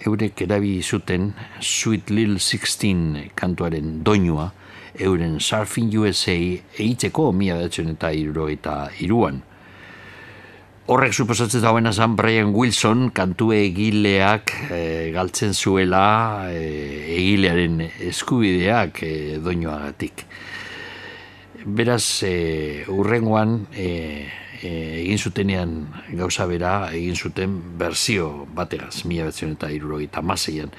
eurek erabi zuten Sweet Little 16 kantuaren doinua euren Surfing USA eitzeko mila bedatzen eta iruro eta iruan. Horrek suposatzen dagoena zan Brian Wilson kantu egileak eh, galtzen zuela eh, egilearen eskubideak eh, doinuagatik. Beraz, e, urrengoan e, e, egin zutenean gauza bera, egin zuten berzio bategaz, mila betzen eta irurogeita maseian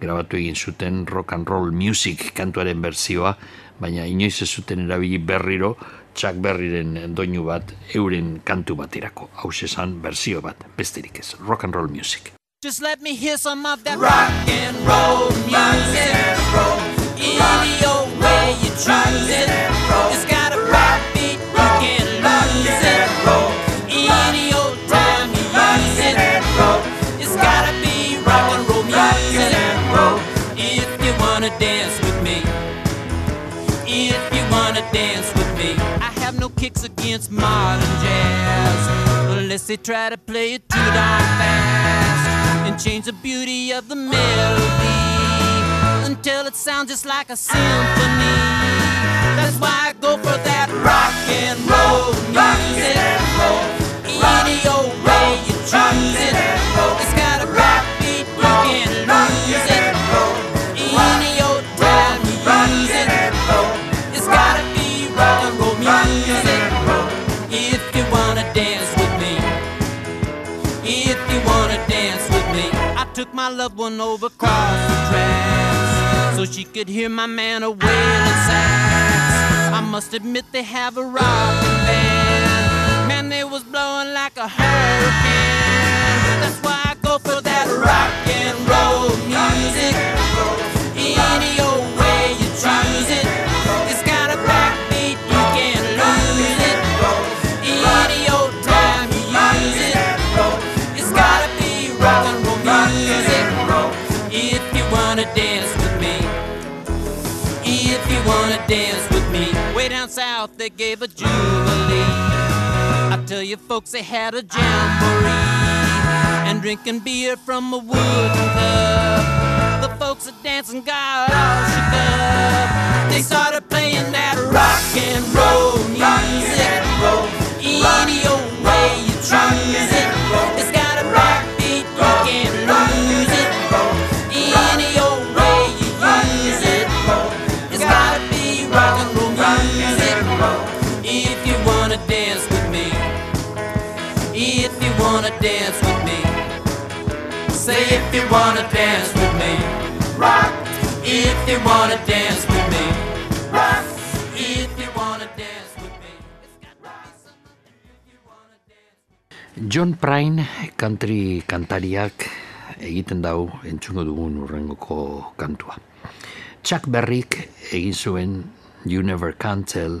grabatu egin zuten rock and roll music kantuaren berzioa, baina inoiz ez zuten erabili berriro, Chuck Berryren doinu bat euren kantu baterako. Hau esan berzio bat, besterik ez, rock and roll music. Just let me hear some of that rock and roll music. Any old way you choose it. It's got a dance with me. If you wanna dance with me. I have no kicks against modern jazz. Unless they try to play it too darn fast and change the beauty of the melody until it sounds just like a symphony. That's why I go for that rock and roll music. Any old way you it. It's got a rock beat, you can't lose it. Any old time you it. It's gotta be rock and roll music. If you wanna dance with me. If you wanna dance with me. I took my loved one over across the tracks so she could hear my man a wailing sax. Must admit they have a rockin' band. Man, they was blowing like a hurricane. That's why I go for that rock and roll music. Any old way you choose it. It's got a backbeat, you can't lose it. Any old time you use it. It's gotta be rock and roll music. If you wanna dance with me. If you wanna dance down south they gave a jubilee. I tell you folks they had a jamboree. And drinking beer from a wooden cup. The folks at dancing got all oh, shook up. They started playing that rock and roll music. Any old way you choose it. Wanna dance with me. Rock. If you wanna dance with me. Rock. If you wanna dance with me. John Prine country kantariak egiten dau entzungo dugun urrengoko kantua. Chuck Berrik egin zuen You Never Can Tell,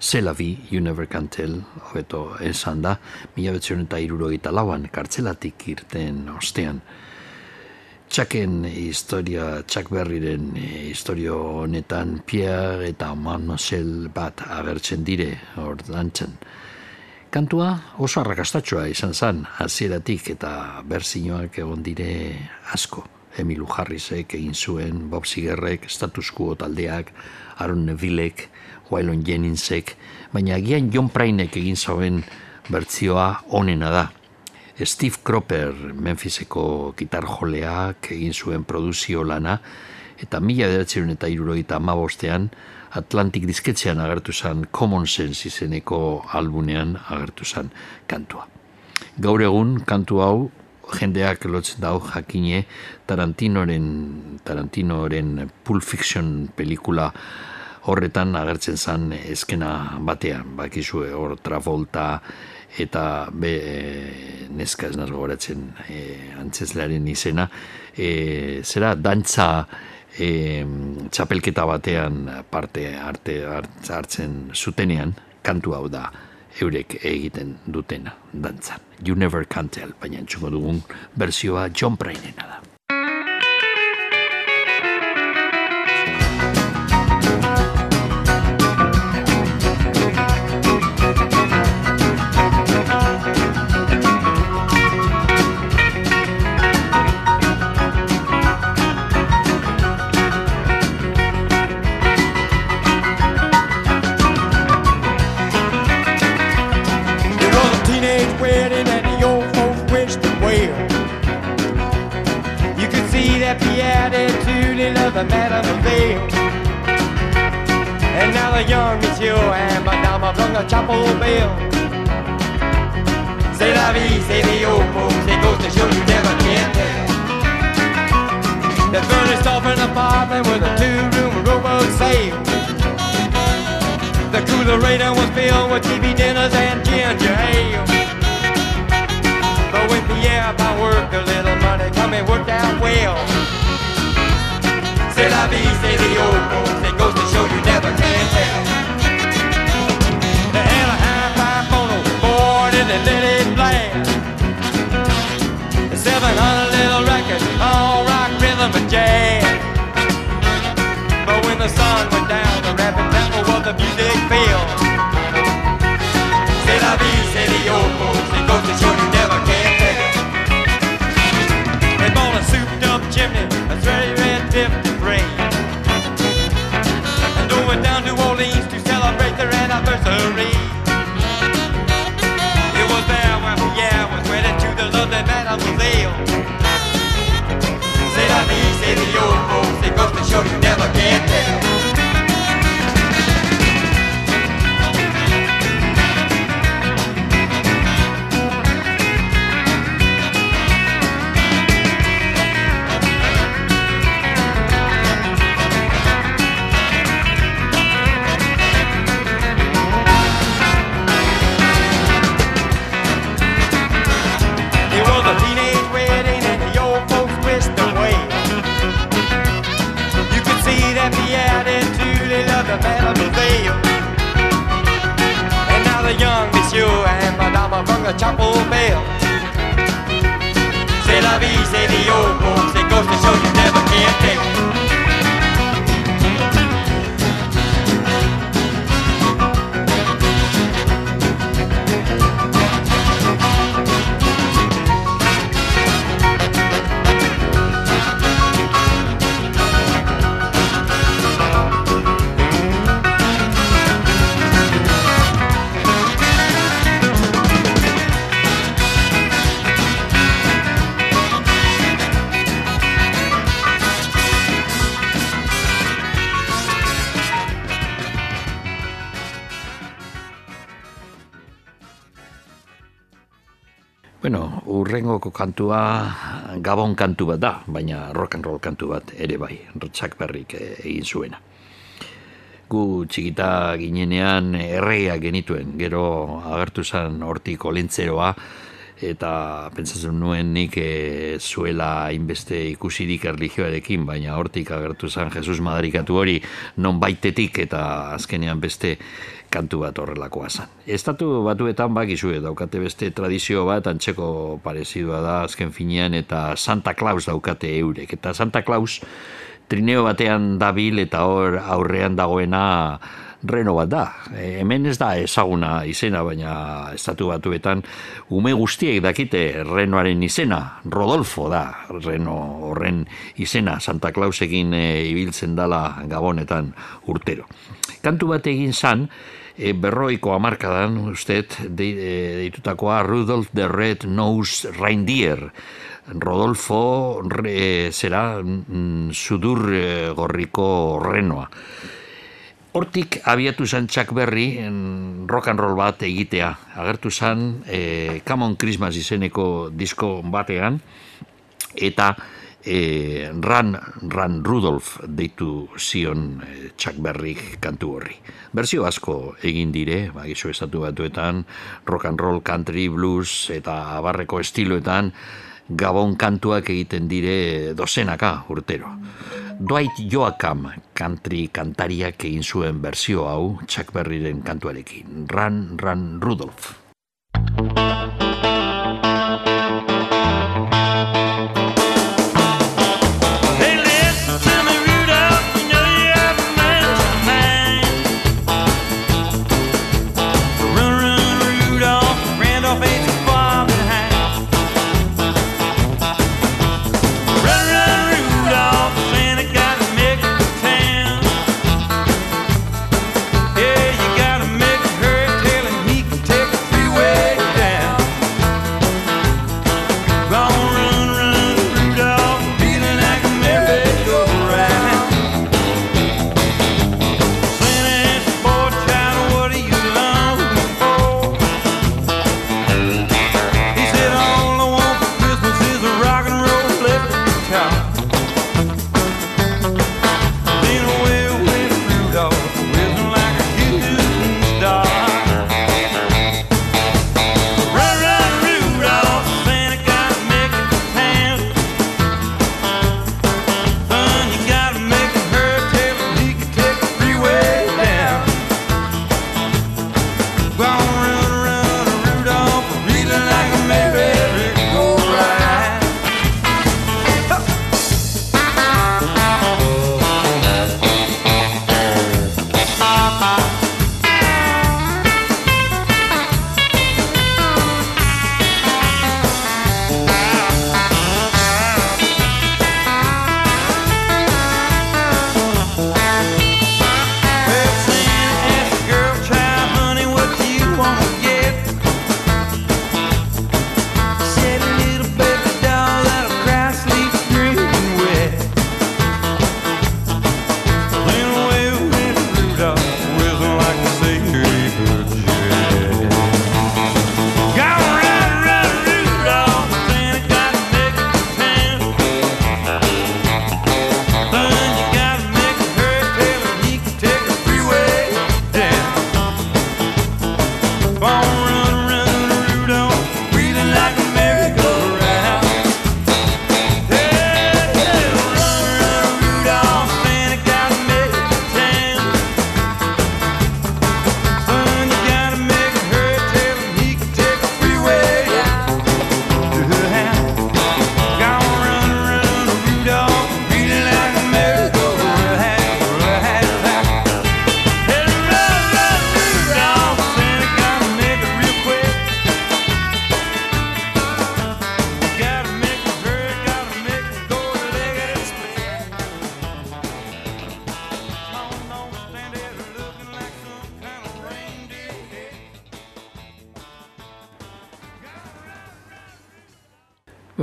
Zelavi, You Never Can Tell, hobeto esan da, mila betzion eta irurogeita lauan, kartzelatik irten ostean. Chucken historia, Chuck Berriren historio honetan Pierre eta Mademoiselle bat agertzen dire hor dantzen. Kantua oso arrakastatxoa izan zen, hasieratik eta berzinoak egon dire asko. Emilu Harrisek egin zuen, Bob Zigerrek, Status Quo taldeak, Aaron Nevillek, Waylon Jenningsek, baina agian John Prainek egin zuen bertzioa onena da. Steve Cropper, Memphiseko gitarjoleak egin zuen produzio lana, eta mila bederatzeron eta irurogeita amabostean, Atlantic disketzean agertu zen Common Sense izeneko albunean agertu zen kantua. Gaur egun kantu hau jendeak lotzen dau jakine Tarantinoren Tarantinoren Pulp Fiction pelikula horretan agertzen zen eskena batean, bakizue hor Travolta eta be e, neska ez gogoratzen e, antzeslearen izena e, zera dantza e, txapelketa batean parte arte hart- hartzen zutenean kantu hau da eurek egiten dutena dantzan. You never can tell, baina entzuko dugun berzioa John Prainena da. The mademoiselle. And now the young monsieur and Madame rung a chapel bell. C'est la vie, say the old folks, it goes to show you never can tell. They furnished off an apartment with a two-room rowboat sail. The coolerator was filled with TV dinners and ginger ale. But when Pierre found work, a little money come and worked out well. C'est say oh, the old folks, it goes to show you never can tell. They had a high-five phono board and they let it blast. 700 little record, all rock, rhythm, and jazz. But when the sun went down, the rapid tempo of the music fell. C'est la vie, say oh, the old folks, it goes to show you never can tell. They bought a souped-up chimney, anniversary. It was there when Pierre was wedded to the lovely Mademoiselle. C'est la say the old folks, it goes to show you never can tell. Malibu Vale. And now the young monsieur and Madama from the Chapel Bell. C'est la vie, say the old folks. It goes to show you never can tell. Urrengoko kantua gabon kantu bat da, baina rock and roll kantu bat ere bai, Chuck Berrik eh, egin zuena. Gu txikita ginenean erreia genituen, gero agertu zen hortik olentzeroa, eta pentsatzen nuen nik e, zuela inbeste ikusirik erlijioarekin, baina hortik agertu zen Jesus Madarikatu hori non baitetik eta azkenean beste kantu bat horrelakoa zen. Estatu batuetan bakizue daukate beste tradizio bat antzeko parezidua da azken finean eta Santa Claus daukate eurek. Eta Santa Claus trineo batean dabil eta hor aurrean dagoena reno bat da. E, hemen ez da ezaguna izena, baina estatu batuetan ume guztiek dakite renoaren izena, Rodolfo da reno horren izena, Santa Clausekin e, ibiltzen dala gabonetan urtero. Kantu bat egin zan, e, berroiko amarkadan, usted, de, e, deitutakoa Rudolf the Red Nose Reindeer, Rodolfo re, zera mm, sudur e, gorriko renoa. Hortik abiatu zen Chuck Berry en rock and roll bat egitea. Agertu zen e, Come on Christmas izeneko disko batean eta e, Ran, Ran Rudolf deitu zion e, Chuck Berry kantu horri. Berzio asko egin dire, ba, gizu estatu batuetan, rock and roll, country, blues eta abarreko estiloetan, gabon kantuak egiten dire dozenaka urtero. Dwight Joacham country kantariak egin zuen berzio hau Chuck Berryren kantuarekin. Run, run, Rudolph.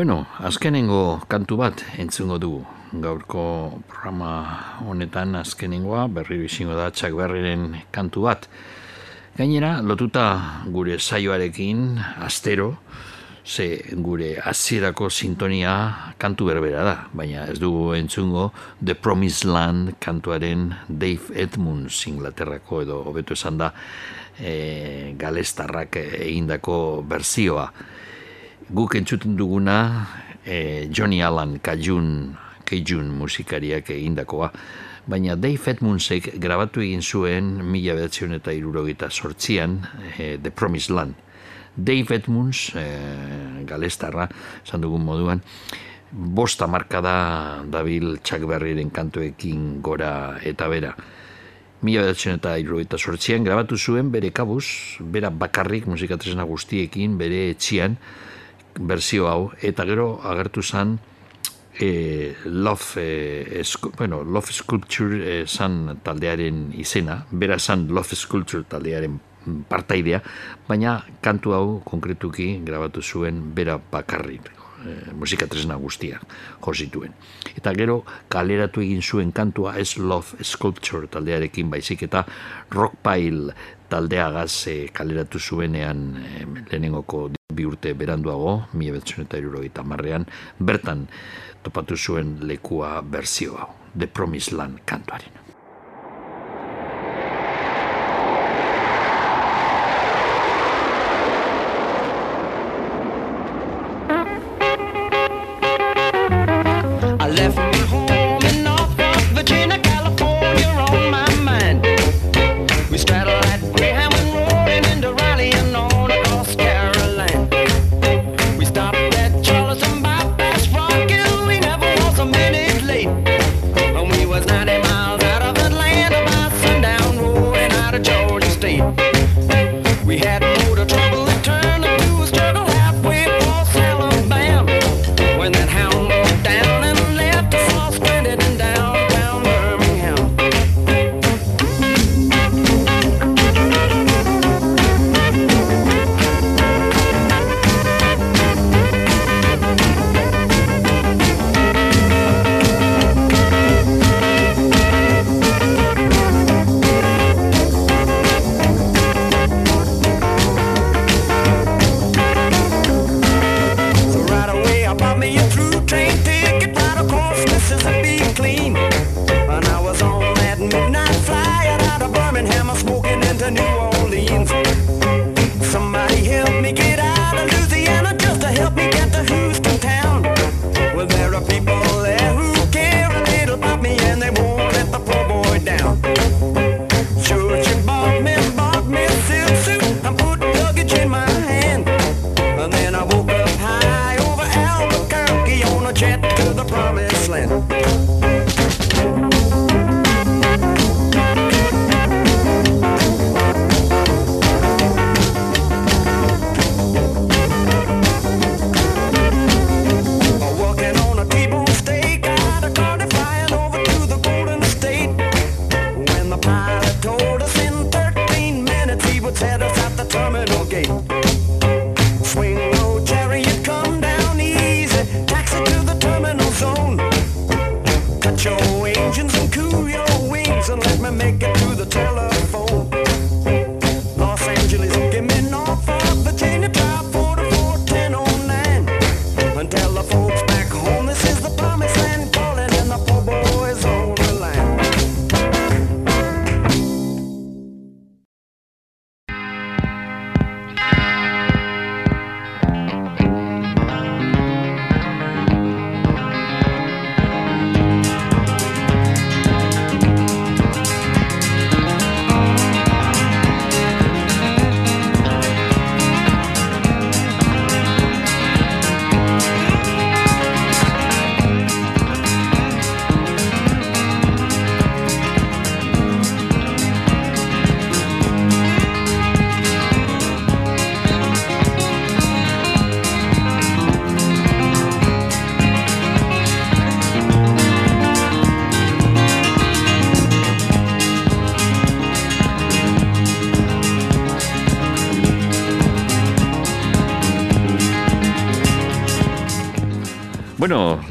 Bueno, azkenengo kantu bat entzungo dugu. Gaurko programa honetan azkenengoa berri izango da txak berriren kantu bat. Gainera, lotuta gure saioarekin, astero, ze gure hasierako sintonia kantu berbera da, baina ez dugu entzungo The Promised Land kantuaren Dave Edmunds Inglaterrako edo hobeto esan da e, galestarrak egindako berzioa. Guk entzuten duguna e, Johnny Allen Cajun, Cajun musikariak egindakoa, baina Dave Edmundsek grabatu egin zuen mila behatzion eta irurogeita sortzian e, The Promised Land. Dave Edmunds, e, galestarra, esan dugun moduan, bosta marka da dabil Chuck Berryren kantuekin gora eta bera. Mila behatzen eta irurogeita sortzian grabatu zuen bere kabuz, bera bakarrik musikatresna guztiekin, bere etxian, berzio hau, eta gero agertu zan e, Love, e, esku, bueno, Love Sculpture e, zan taldearen izena, bera zan Love Sculpture taldearen partaidea, baina kantu hau konkretuki grabatu zuen bera bakarrik e, musika tresna guztia josituen. Eta gero kaleratu egin zuen kantua ez Love Sculpture taldearekin baizik eta Rockpile taldeagaz e, kaleratu zuenean e, lehenengoko bi urte beranduago, mi eta marrean, bertan topatu zuen lekua berzio hau, The Promised Land kantuaren.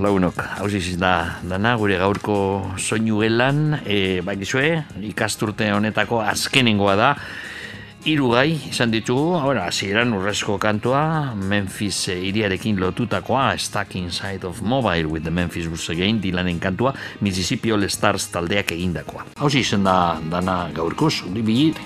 Lagunok, hausiz da dana gure gaurko soinuelan, e, bakizue, ikasturte honetako azkenengoa da, hiru gai izan ditugu, ahora, hasieran urrezko kantua, Memphis e, iriarekin lotutakoa, Stuck Inside of Mobile with the Memphis Blues Again, Dylanen kantua, Mississippi All Stars taldeak egindakoa. Hausi izan da dana gaurkoz, bilir.